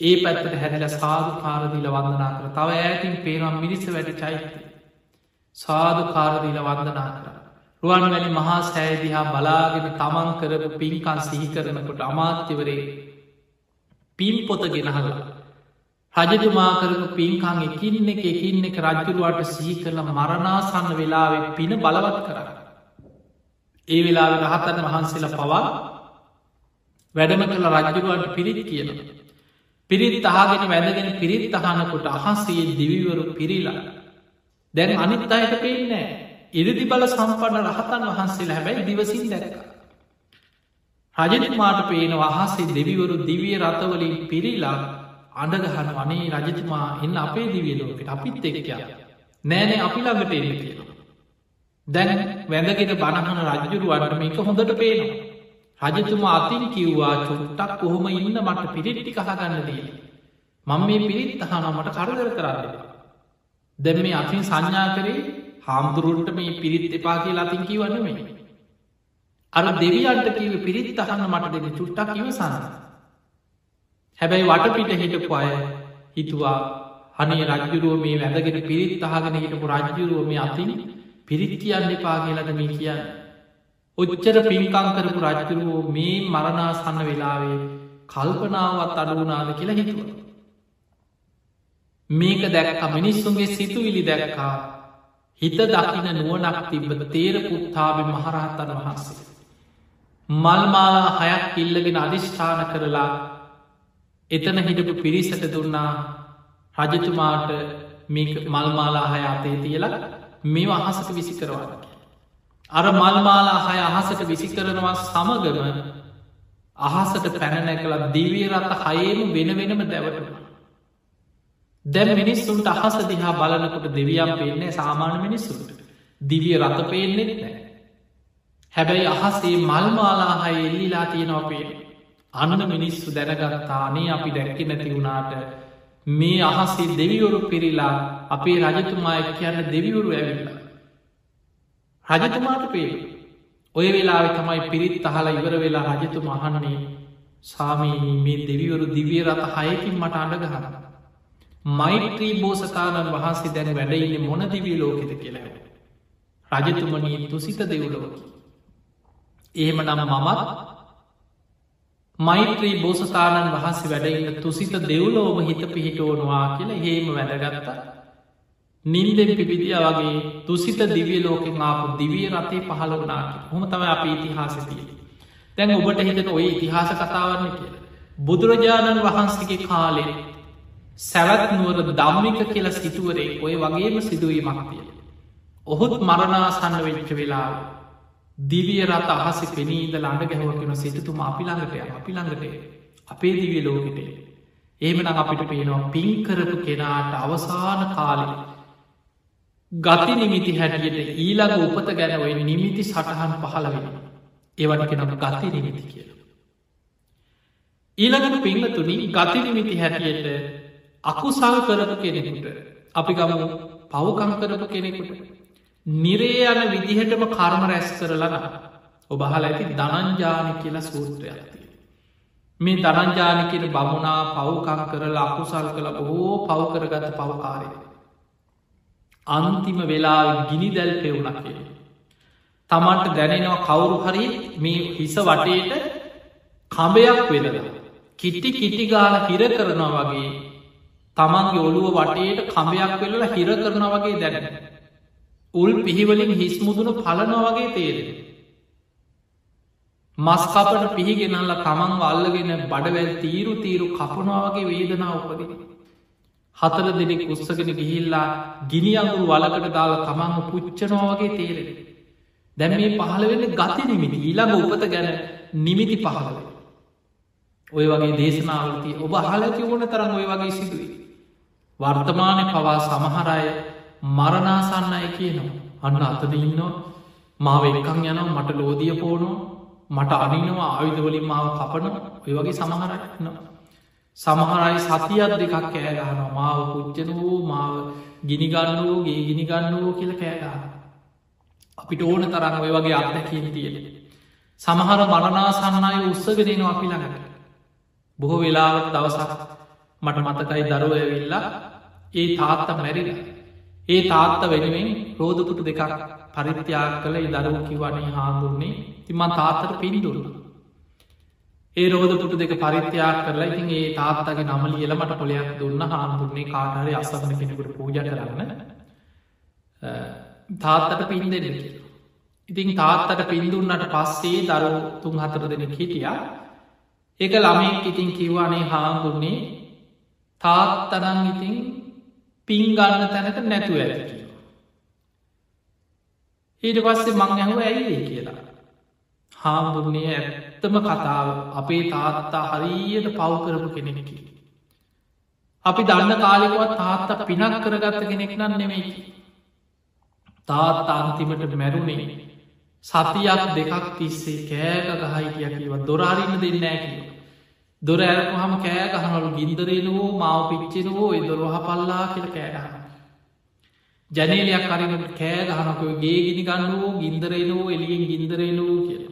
Speaker 1: ඒ පැත්තට හැදිල සාධු කාරදිීල වන්දනා කර තව ඇතින් පේනම් මිනිස වැඩි චෛත්‍ය. සාධු කාරදිීල වන්දනා කර. රුවන් වැනි මහා සෑදිහා බලාගෙන තමන් කරපු පින්කන් සිහි කරනකොට අමාත්‍යවරේ පින් පොත ගෙනහලා රජතුමා කරපු පින්කං එකින්න එක එකින්න එක රජ්ජුරුවට සිහි කරල මරණාසන්න වෙලාවෙ පින බලවත් කර. ඒ වෙලාව රහතන් වහන්සේල පවා වැඩම කළ රජ්ජුරුවට පිරිත් කියන. පිරිත් අහගෙන වැදගෙන පිරිත් අහනකොට අහසේ දිවිවරු පිරිලා. දැන් අනිත් අයට පේනෑ ඉරදි බල සම්පන්න රහතන් වහන්සේලා හැබැයි දිවසින් දැක. රජතුමාට පේන අහසේ දෙවිවරු දිවිය රථවලින් පිරිලා අඩගහන වනේ රජතුමා එන්න අපේ දිවියලෝකට අපිත් එක්කයා නෑනේ අපි ළඟට එන්න කියලා. දැන් වැඳගෙන බණහන රජ්ජුරුවන්ට මේක හොඳට පේනවා. රජතුමා අතින් කිව්වා චුට්ටක් කොහොම ඉන්න මට පිරිට්ටි කහගන්න දී. මං මේ පිරිත් අහනමට කරදර කරන්න. දැම් මේ අතින් සංඥා කරේ හාමුදුරුන්ට මේ පිරිත් එපා කිය ලතින් කිවන්නමේ. අර දෙවියන්ට කිව පිරිත් අහන්න මට දෙන චුට්ටක් ඉවසන්න. හැබැයි වටපිට හිටපු අය හිතුවා අනේ රජ්ජුරුව මේ වැදගෙන පිරිත් අහගෙන හිටපු රජ්ජුරුව මේ අතින් පිරිත් කියන්න එපා කියලට මේ කියන්න. ඔච්චර පින්කං කරපු රජතුරුවෝ මේ මරණාසන්න වෙලාවේ කල්පනාවත් අඩුනාද කියලා හිතුව. මේක දැක්ක මිනිස්සුන්ගේ සිතුවිලි දැක්කා හිත දකින නුවනක් තිබද තේර පුත්තාාව මහරහතන් වහන්සේ. මල්මාලා හයක් ඉල්ලගෙන අධිෂ්ඨාන කරලා එතන හිටපු පිරිසට දුන්නා රජතුමාට මල්මාලා හය අතේ තියලා මේ අහසට විසි කරවාට. අර මල්මාලා හය අහසට විසි කරනවා සමගම අහසට පැනනැ කළ දිවිය රත හයේම වෙන වෙනම දැවටම. දැම් මිනිස්සුන්ට අහස දිහා බලනකොට දෙවියම් පේන්නේ සාමාන්‍ය මිනිස්සුන්ට දිවිය රත පේෙන්නෙත් නෑ. හැබැයි අහසේ මල්මාලා හය එල්ලිලා තියෙනවා පේෙන. අන්න මිනිස්සු දැනගත්තානේ අපි දැක්කි නැති වුණාට මේ අහසේ දෙවිවරු පිරිලා අපේ රජතුමා කියන්න දෙවිවරු ඇවිල්ලා. රජතුමාට පේ ඔය වෙලා තමයි පිරිත් අහලා ඉවර වෙලා රජතුම අහන්නේ සාමීනී මේ දෙවිවරු දිවිය රත හයකින් මට අඩගහන. මෛත්‍රී බෝසතාණන් වහන්සේ දැන වැඩඉන්න මොන දිවී ලෝකෙද කියලව. රජතුමනී තුසිත දෙව්ලෝකි. එහෙම නම මමත් මෛත්‍රී බෝසතාණන් වහන්සේ වැඩඉන්න තුසිත දෙව්ලෝම හිත පිහිටෝනවා කියල හේම වැඩගත්තා. නින්දෙන් පිපිදිය වගේ තුසිත දිවිය ලෝකෙන් ආපු දිවිය රතේ පහළ වනාට හොම තම අප ඉතිහාසතිය. තැන් ඔබට හිතන ඔය ඉතිහාස කතාවන්න කිය. බුදුරජාණන් වහන්සේගේ කාලේ සැවත් නුවර දම්මික කියල සිටුවරේ ඔය වගේම සිදුවීමක් තිය. ඔහුත් මරණාසන්න වෙච්ච වෙලාව දිවිය රත අහස පෙනීද ළඟ ගැහවකෙන සිතතුම අපි ළඟට අපි ළඟට අපේ දිවිය ලෝකට ඒමන අපිට පේනවා පින්කරපු කෙනාට අවසාන කාලෙ ගති නිමිති හැටියට ඊළඟ උපත ගැන ඔය නිමිති සටහන් පහළ වෙන ඒවට කෙනම ගති නිමිති කියල ඊළඟට පිංහතුනි ගති නිමිති හැටියට අකුසල් කරපු කෙනෙකුට අපි ගමු පවකං කරපු කෙනෙකුට නිරේ යන විදිහටම කර්ම රැස් කරලන ඔබහල ඇති දනංජාන කියලා සූත්‍රයක්තිය. මේ දනංජාන කියන බමුණා පව්කං කරලා අකුසල් කළ බොහෝ පව්කරගත පවකාරය. අන්තිම වෙලා ගිනි දැල් පෙවුණක් කිය. තමන්ට දැනෙනවා කවුරු හරි මේ හිස වටේට කඹයක් වෙලලා. කිට්ටි කිට්ටිගාල හිර කරනවා වගේ තමන්ගේ ඔළුව වටේට කඹයක් වෙල්ල හිර කරනවා වගේ දැනෙන. උල් පිහිවලින් හිස්මුදුන පලනවා වගේ තේරෙන. මස්කපට පිහිගෙනල්ල තමන් වල්ලගෙන බඩවැල් තීරු තීරු කපනවාගේ වේදනා උපදින. හතර දෙනෙක් උත්සගෙන ගිහිල්ලා ගිනි අඟුරු වලකට දාලා තමන්ම පුච්චනවාගේ තේරෙන. දැන් මේ පහළ වෙන්න ගති නිමිති ඊළඟ උපත ගැන නිමිති පහළව. ඔය වගේ දේශනාවලති ඔබ හලති ඕන තරම් ඔය වගේ සිදුවී. වර්තමානය පවා සමහරය මරණාසන්න අය කියනවා. අන්න අතද ඉන්නවා මාව එකං යනම් මට ලෝදිය පෝනෝ මට අනිනවා. ආයුධවලින් මාව කපන ඔය වගේ සමහරන්න සමහරයි සතියත් දෙකක් කෑගහන මාව පුච්චන වූ මාව ගිනිගන්න වූ ගේ ගිනිගන්න වූ කියල කෑගහන අපිට ඕන තරන්න ඔය වගේ අත්දැකින් තියෙන සමහර මරණාසන්නය උත්සගදෙනවා අපි ළඟට. බොහෝ වෙලාවට දවසක් මට මතකයි දරුව ඇවිල්ලා ඒ තාත්ත මැරිලා. ඒ තාත්ත වෙනුවෙන් රෝධපුටු දෙකක් පරිත්‍යයා කළ. දරුව කිවන්නේ හාමුදුරන්නේ තිමන් තාත්තට පිළිදුන්න. ඒ රෝධපුටු දෙක පරිත්‍යයා කරලා ඉතින් ඒ තාත්තගේ නම ලියල මට පොලයක් දුන්න හාමුදුරන්නේ කාටරය අසමන කෙනෙකුට පූජ කරන්න තාත්තට පින් දෙන්න කියලා. ඉතින් තාත්තට පින්දුන්නට පස්සේ දරු තුන් හතර දෙන හිටියා ඒක ළමෙක් ඉතින් කිව්වානේ හාමුදුරන්නේ තාත්තරන් ඉතින් පින් ගන්න තැනක නැතුව ඇති කියලා. ඊට පස්සේ මං ඇහුව ඇයිඒ කියලා. හාමුදුරනය ඇත්තම කතාව අපේ තාත්තා හරියට පව්කරපු කෙනෙකි. අපි දන්න කාලෙකුවත් තාත්තා පිනක් කරගත්ත කෙනෙක් නම් නෙමෙයි. තාත් අන්තිමට මැරුණේ සතියක් දෙකක් තිස්සේ කෑක ගහයි කිය කිව දොරාරින්න දෙන්නෑ කිව. දොර ඇරපු හම කෑ ගහනවලු ගින්දරේනුවෝ මාව පිච්චෙනවෝ දොරහ පල්ලා කියල කෑගහන. ජනේලයක් අරිනට කෑ ගහනකව ගේ ගිනි ගන්නුවෝ ගින්දරේනුවෝ එලියෙන් ගින්දරේනුවෝ කියල.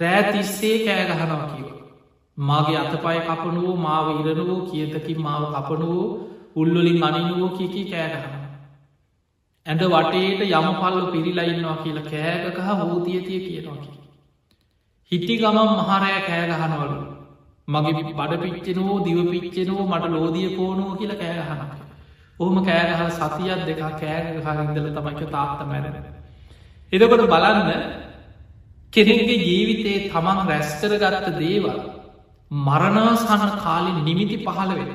Speaker 1: රෑ තිස්සේ කෑ ගහනවා කිව. මගේ අතපය කපනුවෝ මාව ඉරනුවෝ කියතකින් මාව කපනුවෝ උල්ලොලින් අනිනුවෝ කියකි කෑගහන. ඇඳ වටේට යම පල්ල පිරිලයින්නවා කියලා කෑගකහ හෝතියතිය කියනවා කිය. හිටි ගමම් මහරය කෑගහනවලු මගේ බඩ පිච්චෙනෝ දිව පිච්චෙනෝ මට ලෝදිය පෝනෝ කියල කෑගහන ඔහොම කෑගහල සතියත් දෙක කෑගහරදල තමයික තාත්ත මැරෙන එදකොට බලන්න කෙනෙගේ ජීවිතයේ තමන් රැස්කර ගත්ත දේවල් මරණාසාන කාලින් නිමිති පහළ වෙන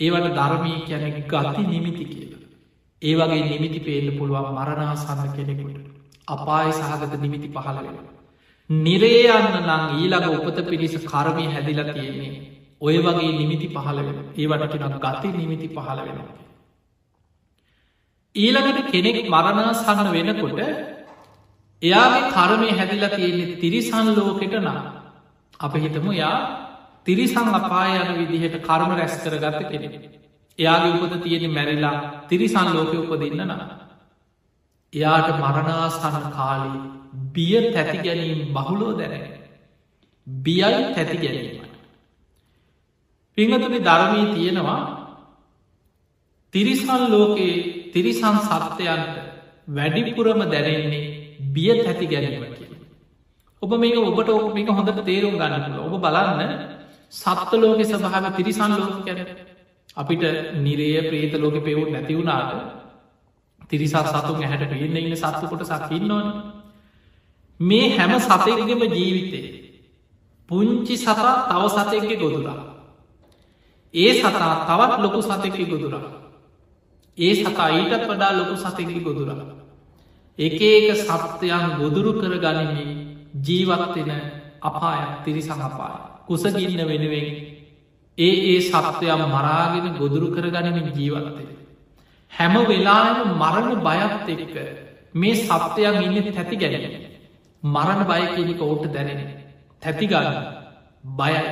Speaker 1: ඒවට ධර්මී කියැන ගති නිමිති කියලා. ඒ වගේ නිමිති පේල්ල පුළුවන් මරණාසන්න කෙනෙකුට අපාය සහගත නිමිති පහළ වෙනවා. නිරේ යන්න නං ඊළඟ උපත පිරිස කරමය හැදිල තියෙන්නේ ඔය වගේ නිමිති පහළ වෙන ඒවටකින ගති නිමිති පහළ වෙනවා. ඊළඟට කෙනෙක් මරණා සන්න වෙනකොට එයාගේ කරමය හැදිලා තියෙන්නේ තිරිසන් ලෝකෙට නම් අප හිතමු යා තිරිසං අපාය යන විදිහට කර්ම රැස් කරගත කෙනෙ. එයාගේ උපත තියෙන මැරිලා තිරිසන් ලෝකය උපදින්න නම්. එයාට මරණාසන කාලී බිය තැති ගැනීම බහුලෝ දැන බියයි තැති ගැනීමයි. පිංහතුනි ධර්මී තියෙනවා තිරිසල් ලෝකයේ තිරිසන් සත්‍යයන්ට වැඩිපුරම දැනෙන්නේ බිය තැති ගැනීම කිය. ඔබ මේක ඔබට ඔ මේක හොඳට තේරුම් ගන්නල ඔබ බලන්න සත්ත ලෝක සභාව තිරිසන් ලෝක කැන අපිට නිරේ ප්‍රේත ලෝක පෙවුත් නැතිවුණාට තිරිසත් සතුන් ඇහැට පේන්න ඉන්න සත්තුකොට සකින්නවන මේ හැම සතයකම ජීවිතේ පුංචි සතා තව සතයක්ක ගොදුරා. ඒ සතා තවත් ලොකු සතෙක්ක ගොදුරා. ඒ සතා ඊටත් වඩා ලොකු සතෙක්ක ගොදුරා. එක ඒක සත්‍යයන් ගොදුරු කර ගනිමින් ජීවත්වෙන අපායක් තිරිසං අපාය. කුසගින්න වෙනුවෙන් ඒ ඒ සත්‍යයම් මරාගෙන ගොදුරු කර ගනිමින් ජීවත්තය. හැම වෙලාම මරණ බයත් එක්ක මේ සත්‍යයන් ඉන්න තැති ගැනීම. මරණ බය කියනික ඔවුට දැනෙන. තැතිගන්න බයයි.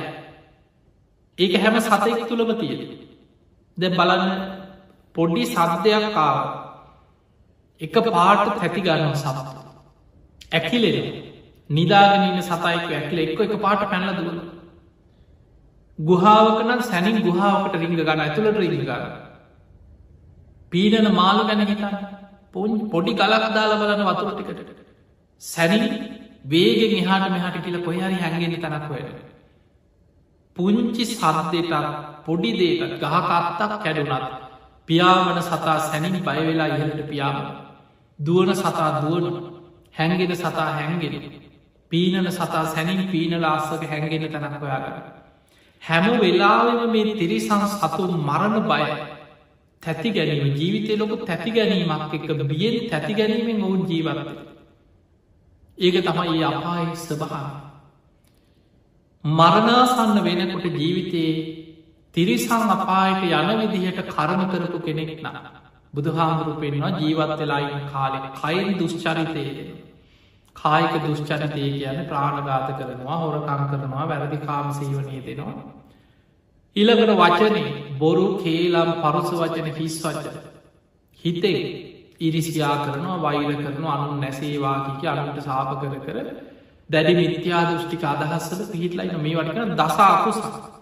Speaker 1: ඒක හැම සතෙක් තුළම තියෙන ද බලන්න පොඩ්ඩි සත්‍යයක් කාව එක පාට තැති ගන්න සමතු. ඇකිලෙන නිදාගෙනන්න සතයික ඇකිල එක්ක එක පාට පැනල දුවන. ගුහාාවකන සැනින් ගුහාාවකට රිංග ගන්න ඇතුළට රිංග ගන්න. පීඩන මාළු ගැන හිතන්න පොඩි කලක් දාල බලන වතුර ටිකට. සැනින් වේගෙන් එහාට මෙහට කියල කොහරි හැඟෙන තැනක් වැඩ. පුංචි සරදයටත් පොඩි දේකට ගහකත්තක් කැඩුනත් පියාවන සතා සැනින් බයවෙලා ඉහලට පියාම. දුවන සතා දුවන හැන්ගෙන සතා හැන්ගෙන. පීනන සතා සැනින් පීනල අස්සක හැන්ගෙන තැනක් ඔයාගන්න. හැම වෙලාවෙම මේ තිරිසං සතුන් මරණ බය තැති ගැනීම ජීවිතය ලොක තැති ගැනීමක් එක බියෙන් තැති ගැනීමෙන් ඔවුන් ජීවත්ත. ඒක තමයි අපායි ස්වභහා. මරණාසන්න වෙනකොට ජීවිතයේ තිරිසං අපායට යන විදිහට කරම කරපු කෙනෙක් න. බුදුහාමුදුරු පෙන්වා ජීවත් වෙලායින්න කාලෙ කයින් දුෂ්චරිතය කායික දුෂ්චරිතය කියන ප්‍රාණගාත කරනවා හොරකං කරනවා වැරදි කාම සීවනය දෙනවා. ඉළඟට වචනය බොරු කේලම් පරුස වචන හිස් වචන. හිතේ ඉරිසියා කරනවා වෛල කරන අනු නැසේවාකික අනුට සාප කර කර දැඩි මිත්‍යා දෘෂ්ටික අදහස්සද පිහිටලයින මේ වටිකන දසාකුසා.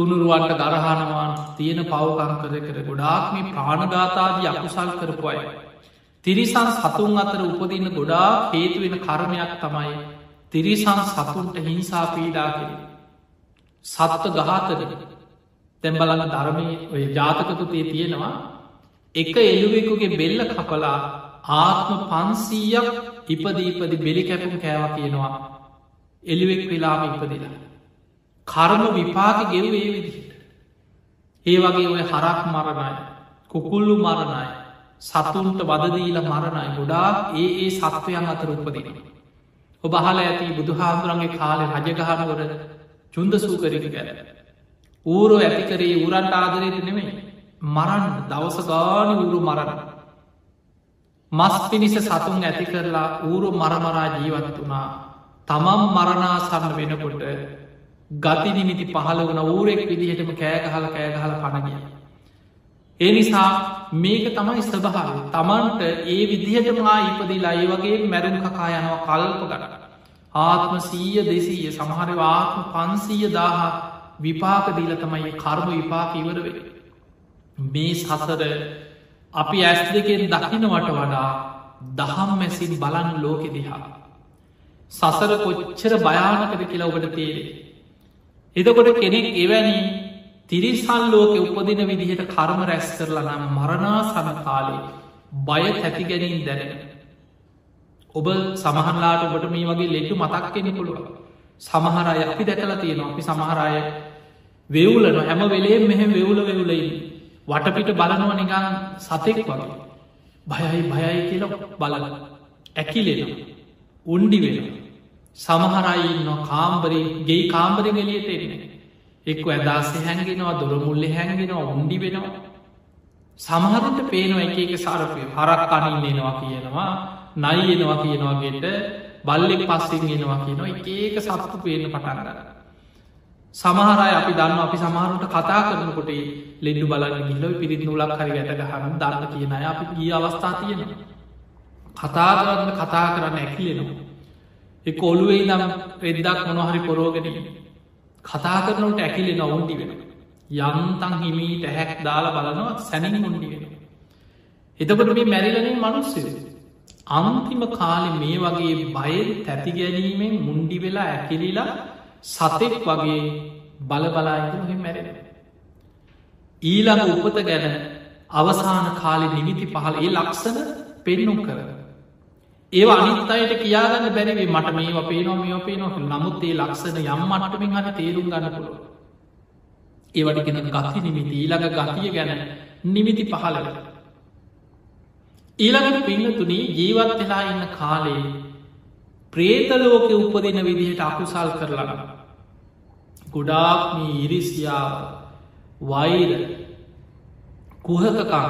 Speaker 1: තුනුරුවන්ට ගරහනවාන් තියෙන පවකං කර කර ගොඩාක් මේ ප්‍රාණගාතාදී අකුසල් කරපු අය. තිරිසන් සතුන් අතර උපදින්න ගොඩා හේතුවෙන කර්මයක් තමයි තිරිසන් සතුන්ට හිංසා පීඩා කිර. සත්ව ගහතර තැම් බලන්න ධර්මය ඔය ජාතකතුතේ තියෙනවා එක එළුවෙකුගේ බෙල්ල කපලා ආත්ම පන්සීයක් ඉපදීපදි බෙලි කැපුම් කෑව කියනවා එලිවෙක් වෙලාම ඉපදිලා. කර්ම විපාක ගෙව් ඒ විදිහට. ඒ වගේ ඔය හරක් මරණයි කුකුල්ලු මරණයි සතුන්ට වදදීල මරණයි ගොඩා ඒ ඒ සත්වයන් අතර උපදින. ඔබ හල ඇති බුදුහාමුදුරන්ගේ කාලෙ රජගහනවර චුන්ද සූකරක ගැන. ඌරෝ ඇතිකරේ උරන්ට ආදරයට නෙමෙයි මරන්න දවස ගානි ඌරු මරණ. මස් පිණිස සතුන් ඇති කරලා ඌරු මරමරා ජීවත් වනා තමම් මරණාසන්න වෙනකොට ගති නිමිති පහළ වන ඌරෙක් විදිහටම කෑගහල කෑගහල පණගිය. ඒ නිසා මේක තමයි ස්වභාව තමන්ට ඒ විදිහටමා ඉපදිලා ඒ වගේ මැරුම් කකා යනවා කල්ප ගට. ආත්ම සීය දෙසීය සමහර ආත්ම පන්සීය දාහ විපාක දීල තමයි කර්ම විපාක ඉවරවෙ. මේ සසර අපි ඇස් දෙකෙන් දකිනවට වඩා දහම් මැසින් බලන් ලෝකෙ දිහා. සසර කොච්චර භයානකද කියලා ඔබට තේරේ. එතකොට කෙනෙක් එවැනි තිරිසල් ලෝක උපදින විදිහට කර්ම රැස් කරලා නම් මරණා සම කාලේ බය තැති ගැනීම් දැනෙන. ඔබ සමහරලාට ඔබට මේ වගේ ලෙටු මතක් කෙනෙ පුළුව. සමහරය අපි දැකලා තියෙනවා අපි සමහරය වෙවුලන හැම වෙලේ මෙහෙම වෙවුල වෙවුලයි වටපිට බලනව නිගන් සතෙක් වගේ. භයයි භයයි කියල බලල ඇකිලෙන උන්ඩි වෙන සමහරයින්න කාම්බරි ගේ කාම්බරි එලියට එන්න. එක්ක ඇදසේ හැන්ගෙනවා දොර මුල්ලෙ හැන්ගෙනවා උන්ඩි වෙනවා. සමහරට පේනවා එක එක සාරපය හරක් කනින් එනවා කියනවා නයිෙනවා කියනවාගේට බල්ලෙක් පස්සෙන් එනවා කියනවා එක ඒක සත්තු පේන පටන් කරන්න සමහරය අපි දන්න අපි සමහරුට කතා කරනකොට ලෙඩු බලන්න ගිල්ල පිරිත් නුලක් හරි වැට ගහනම් දන්න කියන අය අපි ගිය අවස්ථා තියෙන කතා කරන්න කතා කරන්න ඇකිලෙනවා. එක ඔලුවේ නම් පෙද්දක් මොනොහරි පොරෝගෙන කතා කරනට ඇකිලෙ නොවුන්ඩි වෙන යන්තන් හිමීට හැක් දාලා බලනවා සැනින් මුන්ඩි වෙන එතකොට මේ මැරිලනින් මනුස්සය අන්තිම කාලෙ මේ වගේ බය තැති ගැනීමෙන් මුන්ඩි වෙලා ඇකිලිලා සතෙක් වගේ බලබලායිතුහෙ මැරෙන. ඊළඟ උපත ගැන අවසාන කාලෙ නිමිති පහල ඒ ලක්සන පෙන්නුම් කර. ඒ අනිත් අයට කියාගන්න බැරිවේ මට මේ පේනො මේ පේනො නමුත් ඒ ලක්සන යම් මටමින් හට තේරුම් ගන්න පුළුව. ඒවටිගෙන ගති නිමිති ඊළඟ ගතිය ගැන නිමිති පහලට. ඊළඟට පින්නතුනී ජීවත් වෙලා ඉන්න කාලේ ප්‍රේතලෝක උපදින විදිහට අකුසල් කරලන. ගොඩාක් මේ ඉරිසියාව වෛර කුහකකම්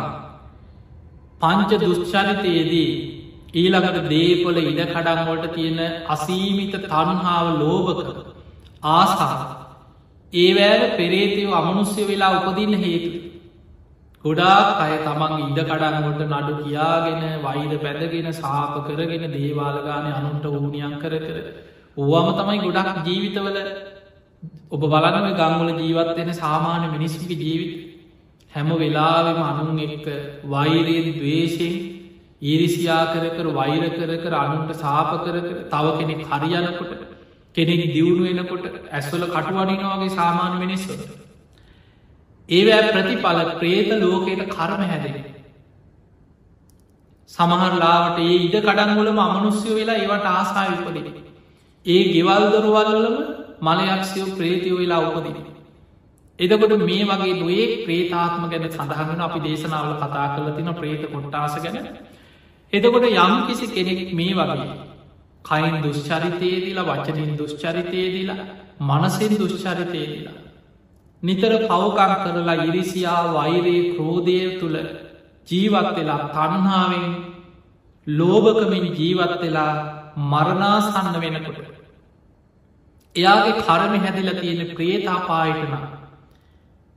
Speaker 1: පංච දුෂ්චරිතයේදී ඊළඟට දේපොල ඉඩ කඩන්වලට තියෙන අසීමිත තන්හාාව ලෝභක ආසා ඒවෑල පෙරේතිව අමනුස්්‍ය වෙලා උපදින්න හේතු. ගොඩාක් අය තමන් ඉඩ කඩන්නකොට නඩු කියාගෙන වෛර පැදගෙන සාප කරගෙන දේවාලගානය අනුන්ට ඌනියන් කර කර ඕවම තමයි ගොඩක් ජීවිතවල ඔබ බලනව ගංගුල ජීවත්වෙන සාමාන්‍ය මිනිස්සුකි ජීවිත. හැම වෙලාවෙම අනුන් එක්ක වෛරයෙන් දවේශයෙන් ඊරිසියා කර කර වෛර කර කර අනුන්ට සාප කර කර තව කෙනෙක් හරියනකොට කෙනෙක් දියුණු වෙනකොට ඇස්වල කටුවනිනවාගේ සාමාන්‍ය මිනිස්සුට ඒවෑ ප්‍රතිඵල ප්‍රේත ලෝකයට කරම හැදෙන. සමහරලාවට ඒ ඉඩ කඩන්ගොලම අමනුස්්‍යය වෙලා ඒවට ආසා විපදින. ඒ ගෙවල් දොරුවල්ලම මලයක්ෂයෝ ප්‍රේතියෝ වෙලා උපදින. එදකොට මේ වගේ නොයේ ප්‍රේතාත්ම ගැන සඳහගෙන අපි දේශනාවල කතා කල තින ප්‍රේත කොට්ටාස ගැන. එදකොට යම් කිසි කෙනෙක් මේ වගේ කයින් දුෂ්චරිතයේදිලා වචනින් දුෂ්චරිතයේදිලා මනසින් දුෂ්චරිතයේදිලා නිතර පවකං කරලා ඉරිසියා වෛරයේ ක්‍රෝධය තුළ ජීවත් වෙලා තන්හාාවෙන් ලෝභකමින් ජීවත් වෙලා මරණාසන්න වෙනකොට. එයාගේ කරම හැදිල තියෙන ප්‍රේතාපායටන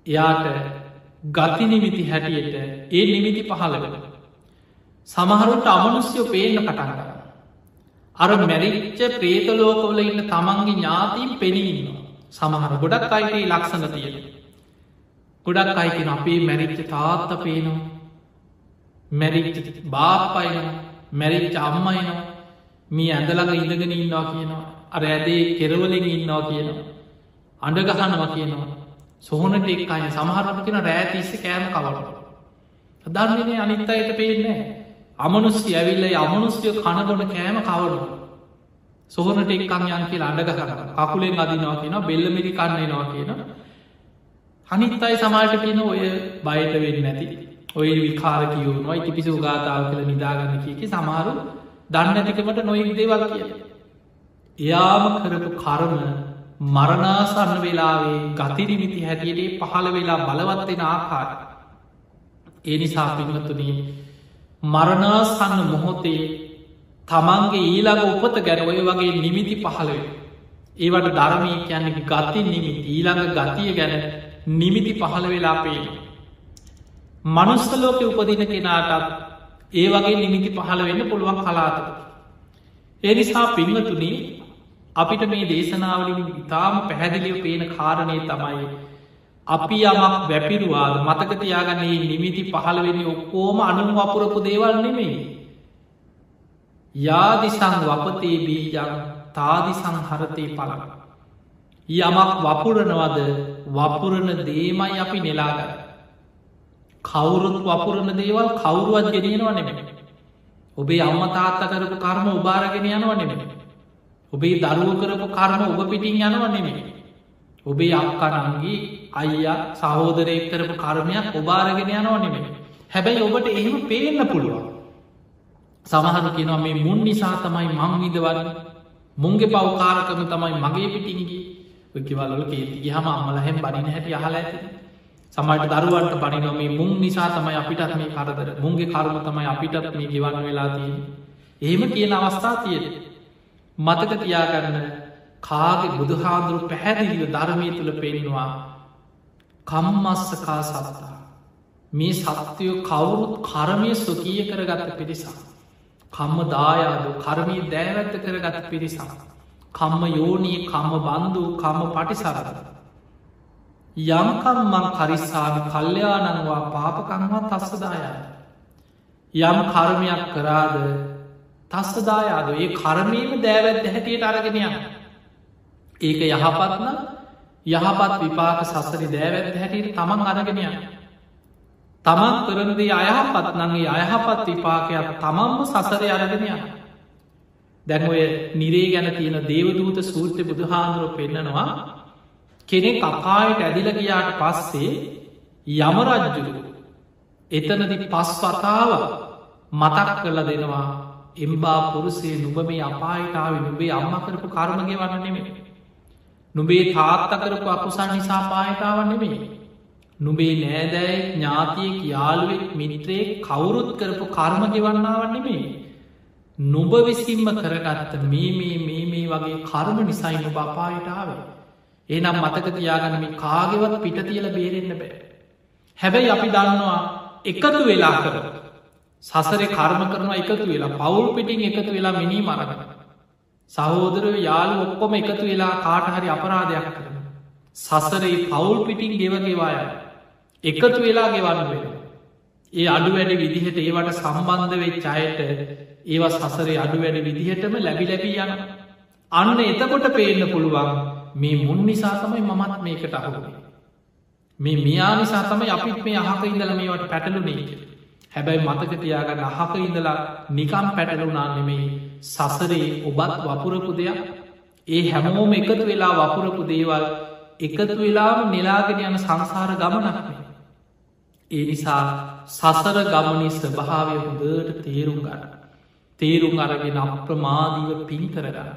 Speaker 1: එයාට ගති නිමිති හැටියට ඒ නිමිති පහළ වෙන. සමහරුට අමනුස්්‍යයෝ පේන්න පටන්ග. අර මැරිච්ච ප්‍රේතලෝකවල ඉන්න තමන්ගේ ඥාතීන් පෙනීන්නවා. සමහර ගොඩක් අයිටේ ලක්සඳ තියෙන. ගොඩක් අයිකෙන අපේ මැරිච්ච තාත්ත පේනවා. මැරිච්ච බාප්පයින මැරිච්ච අම්මයිනවා මේ ඇඳලඟ ඉඳගෙන ඉන්නවා කියනවා. අර ඇදේ කෙරවලින් ඉන්නවා කියනවා. අඩගහනවා කියනවා. සොහනට එක් අය සමහරම කෙන රෑතිස්ස කෑම කවට දන්නේනේ අනිත් අයට පේන්නේ අමනුස්්‍ය ඇවිල්ල අමනුස්්‍යය කණබොන කෑම කවරුවා සොහනට එක්කං යන් කියලා අඩග කර කකුලෙන් අදිනවා කියන බෙල්ලමිරි කන්නනවා කියන අනිත් අයි සමාට කියන ඔය බයට වෙන්න නැති ඔය විකාර කියවුණවා ඉතිපිසි ගාතාව කළ නිදාගන්න කියකි සමාරු දන්න ඇතිකමට නොයික් දේවල් කිය එයාම කරපු කරම මරණාසන්න වෙලාවේ ගතිරිමිති හැටියටේ පහළ වෙලා බලවත්වෙන ආකාර ඒ නිසා පිනතුනී මරණාසන්න මොහොතේ තමන්ගේ ඊළඟ උපත ගැන ඔය වගේ නිමිති පහළව ඒවට ධර්මී කියන්නේ ගති නිමිති ඊළඟ ගතිය ගැන නිමිති පහළ වෙලා පේන මනුස්සලෝක උපදින කෙනාටත් ඒ වගේ නිමිති පහළ වෙන්න පුළුවන් කලාත ඒ නිසා පින්වතුනි අපිට මේ දේශනාවලින් ඉතාම පැහැදිලිව පේන කාරණය තමයි අපි යමක් වැැපිරුවාද මතකතියාගන්නේ නිමිති පහළ වෙනි ඔක්කෝම අනුම් වපුරපු දේවල් නෙමෙයි යාදිසං වපතේ බීජං තාදිසං හරතය පලන. යමක් වපුරනවද වපුරණ දේමයි අපි නෙලාග. කවුරුත් වපුරණ දේවල් කවුරුවත් ගෙනනවා නෙමෙ. ඔබේ අම්ම තාත්ත කරපු කර්ම උබාරගෙන යනවා නෙමෙ. ඔබේ දරුව කරපු කර්ම ඔබ පිටින් යනවා නෙමෙ. ඔබේ අක්කනන්ගේ අයියා සහෝදරයෙක් කරපු කර්මයක් ඔබාරගෙන යනවා නෙමෙ. හැබැයි ඔබට එහෙම පේන්න පුළුවන්. සමහරු කියෙනවා මේ මුන් නිසා තමයි මං විදවන්න මුන්ගේ පවකාරකම තමයි මගේ පිටින්ගේ කිවල්ල කේති හම අම්මල හැම බනින හැටි අහල ඇති. සමට දරුවන්ට පනිනොම මේ මුන් නිසා තමයි අපිටත් මේ කරදර. මුන්ගේ කරුම තමයි අපිටත් මේ ගෙවන්න වෙලාතිී එහෙම කියන අවස්ථා තියෙන මතක තියාගන්න කාගේ බුදුහාදුරු පැහැදිලිව ධර්මය තුළ පෙනෙනවා කම්මස්සකා සත්තා මේ සත්‍යයෝ කවුරුත් කරමය ස්වකීය කරගත්ත පිරිසා කම්ම දායාදු කරමී දෑවැත්ත කරගත පිරිසක්. කම්ම යෝනී කම්ම බන්ධු කම්ම පටිසරද. යම්කම් මං කරිස්සාාව කල්්‍යයානනවා පාපකංවා තස්සදායාද. යම් කර්මයක් කරාද තස්සදායාද ඒ කරමීම දෑවැත්ත හැටියට අරගෙනයන්න. ඒක යහපත්න යහපත් විපාක සසරි දෑවැත්ත හැටියට තමන් අරගෙනයන්න. තමන් කරනදී අයහපත් නගේ අයහපත් විපාකයක් තමන්ම සසරය අරගෙනය දැන් ඔය නිරේ ගැන තියෙන දේවදූත සූත්‍ර බුදුහාන්දුරුව පෙන්නනවා. කෙනෙක් අපායට ඇදිල ගියාට පස්සේ යමරජ්ජුරු එතනදි පස් වතාව මතක් කරලා දෙනවා. එම්බා පුරුසේ නුබ මේ අපායිතාව නුබේ අම්ම කරපු කර්මගේ වන්න නෙමේ නුබේ තාත්ත කරපු අකුසා නිසා පායතාව නෙමේ නුබේ නෑදෑ ඥාතියෙක් යාළුවෙක් මිනිත්‍රයේ කවුරුත් කරපු කර්ම ගෙවන්නාවන්නෙමේ නුබ විසින්ම කරගත්ත මේ මේ මේ මේ වගේ කර්ම නිසයි නුබ අපායටාව එනම් මතක තියාගනම කාගෙවත් පිට තියල බේරෙන්න්න බෑ. හැබැයි අපි දන්නවා එකතු වෙලා කර සසරේ කර්ම කරනවා එකතු වෙලා පවුල් පිටිං එකතු වෙලා මිනී මරගන සහෝදර යාලු ඔක්කොම එකතු වෙලා කාට හරි අපරාධයක් කරන සසරේ පවුල් පිටිං ගෙවගේවාය එකතු වෙලා ගෙවන්න වෙන ඒ අඩු වැඩ විදිහට ඒවට සම්බන්ධ වෙච් අයට ඒවා සසරේ අඩු වැඩ විදිහටම ලැබි ලැබී යන අන්න එතකොට පේන්න පුළුවන් මේ මුන් නිසා තමයි මමත් මේකට අහුුවේ මේ මියා නිසා තමයි අපිත් මේ අහක ඉඳල මේවට පැටලුනේ හැබැයි මතක තියාගන්න අහක ඉඳලා නිකම් පැටලුනා නෙමෙයි. සසරේ ඔබත් වපුරපු දෙයක්. ඒ හැමෝම එකතු වෙලා වපුරපු දේවල් එකතු වෙලාම නිලාගෙන යන සංසාර ගමනක්නේ ඒ නිසා සසර ගමනි ස්වභාවය හොඳට තේරුම් ගන්න. තේරුම් අරගෙන අප්‍රමාදීව පින් කරගන්න.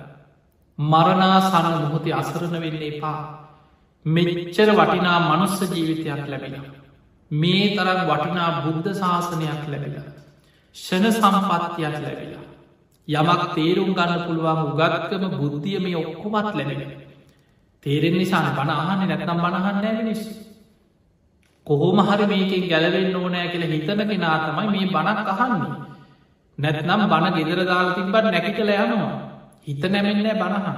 Speaker 1: මරණාසන්න මොහොතේ අසරණ වෙන්න එපා. මෙච්චර වටිනා මනුස්ස ජීවිතයක් ලැබෙන. මේ තරම් වටිනා බුද්ධ ශාසනයක් ලැබෙලා. ෂණ සම්පත්තියක් ලැබිලා. යමක් තේරුම් ගන්න පුළුවන් උගත්කම බුද්ධිය මේ ඔක්කොමත් ලැබෙන. තේරෙන් නිසාන බණහන්න නැත්නම් බණහන්න මිනිස්. කොහොම හරි මේකින් ගැලවෙන්න ඕනෑ කියල හිතන කෙනා තමයි මේ බණක් අහන්නේ. නැත්නම් බණ ගෙදර දාල්තින් බට නැකිටල යනවා. හිත නැමෙන්නෑ බණහන.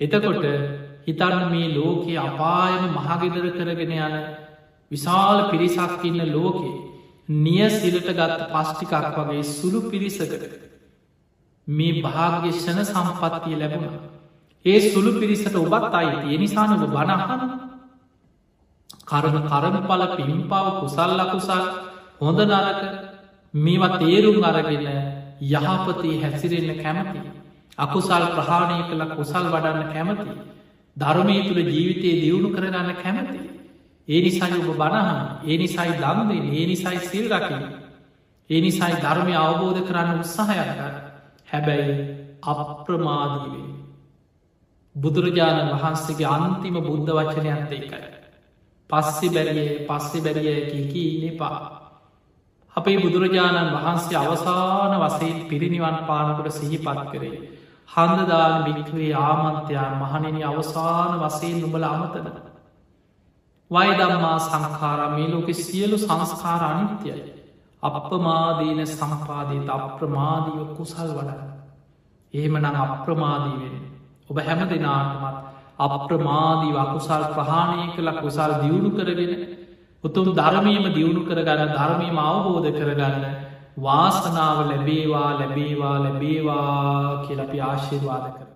Speaker 1: එතකොට හිතන්න මේ ලෝකයේ අපායම මහගෙදර කරගෙන යන විශාල පිරිසක් ඉන්න ලෝකේ නිය සිලට ගත්ත පස්්ටිකක් වගේ සුළු පිරිසකට මේ භාග්‍යෂණ සම්පත්තිය ලැබුණ. ඒ සුළු පිරිසට ඔබත් අයි එනිසානක බණහන. කරන කරමඵල පිම්පාව කුසල් ලකුසල් හොඳ නරක මේවා තේරුම් අරගෙන යහපතේ හැසිරෙන්න කැමති. අකුසල් ප්‍රහාණය කළ කුසල් වඩන්න කැමති. ධර්මය තුළ ජීවිතයේ දියුණු කරගන්න කැමති. ඒ නිසයි ඔබ බණහන් ඒ නිසයි දම්දේ ඒ නිසයි සිල් රකින. ඒ නිසයි ධර්මය අවබෝධ කරන්න උත්සාහයක්ගන්න හැබැයි අප්‍රමාදීවේ. බුදුරජාණන් වහන්සේගේ අන්තිම බුද්ධ වචනයක්ත එකයි. පස්සෙ බැරියේ පස්සෙ බැරිය කියකී එපා. අපේ බුදුරජාණන් වහන්සේ අවසාන වසයෙන් පිරිනිවන් පානකට සිහිපත් කරේ. හන්දදාන භික්වේ ආමන්තයා මහනෙන අවසාන වසයෙන් නුබල අමතන. වයදම්මා සංකාරා මේ ලෝකෙ සියලු සංස්කාර අනිත්‍යයි. අපපමාදීන සම්පාදීත අප්‍රමාදීව කුසල් වඩ. එහෙමනං අප්‍රමාදීවෙන. ඔබ හැම දෙනාටමත් අප්‍රමාදී වකුසල් ප්‍රහාණය කළ කුසල් දියුණු කරගෙන උතුම් ධර්මීම දියුණු කරගන්න ධර්මීම අවබෝධ කරගන්න වාසනාව ලැබේවා ලැබේවා ලැබේවා කියලපි ආශිර්වාද කර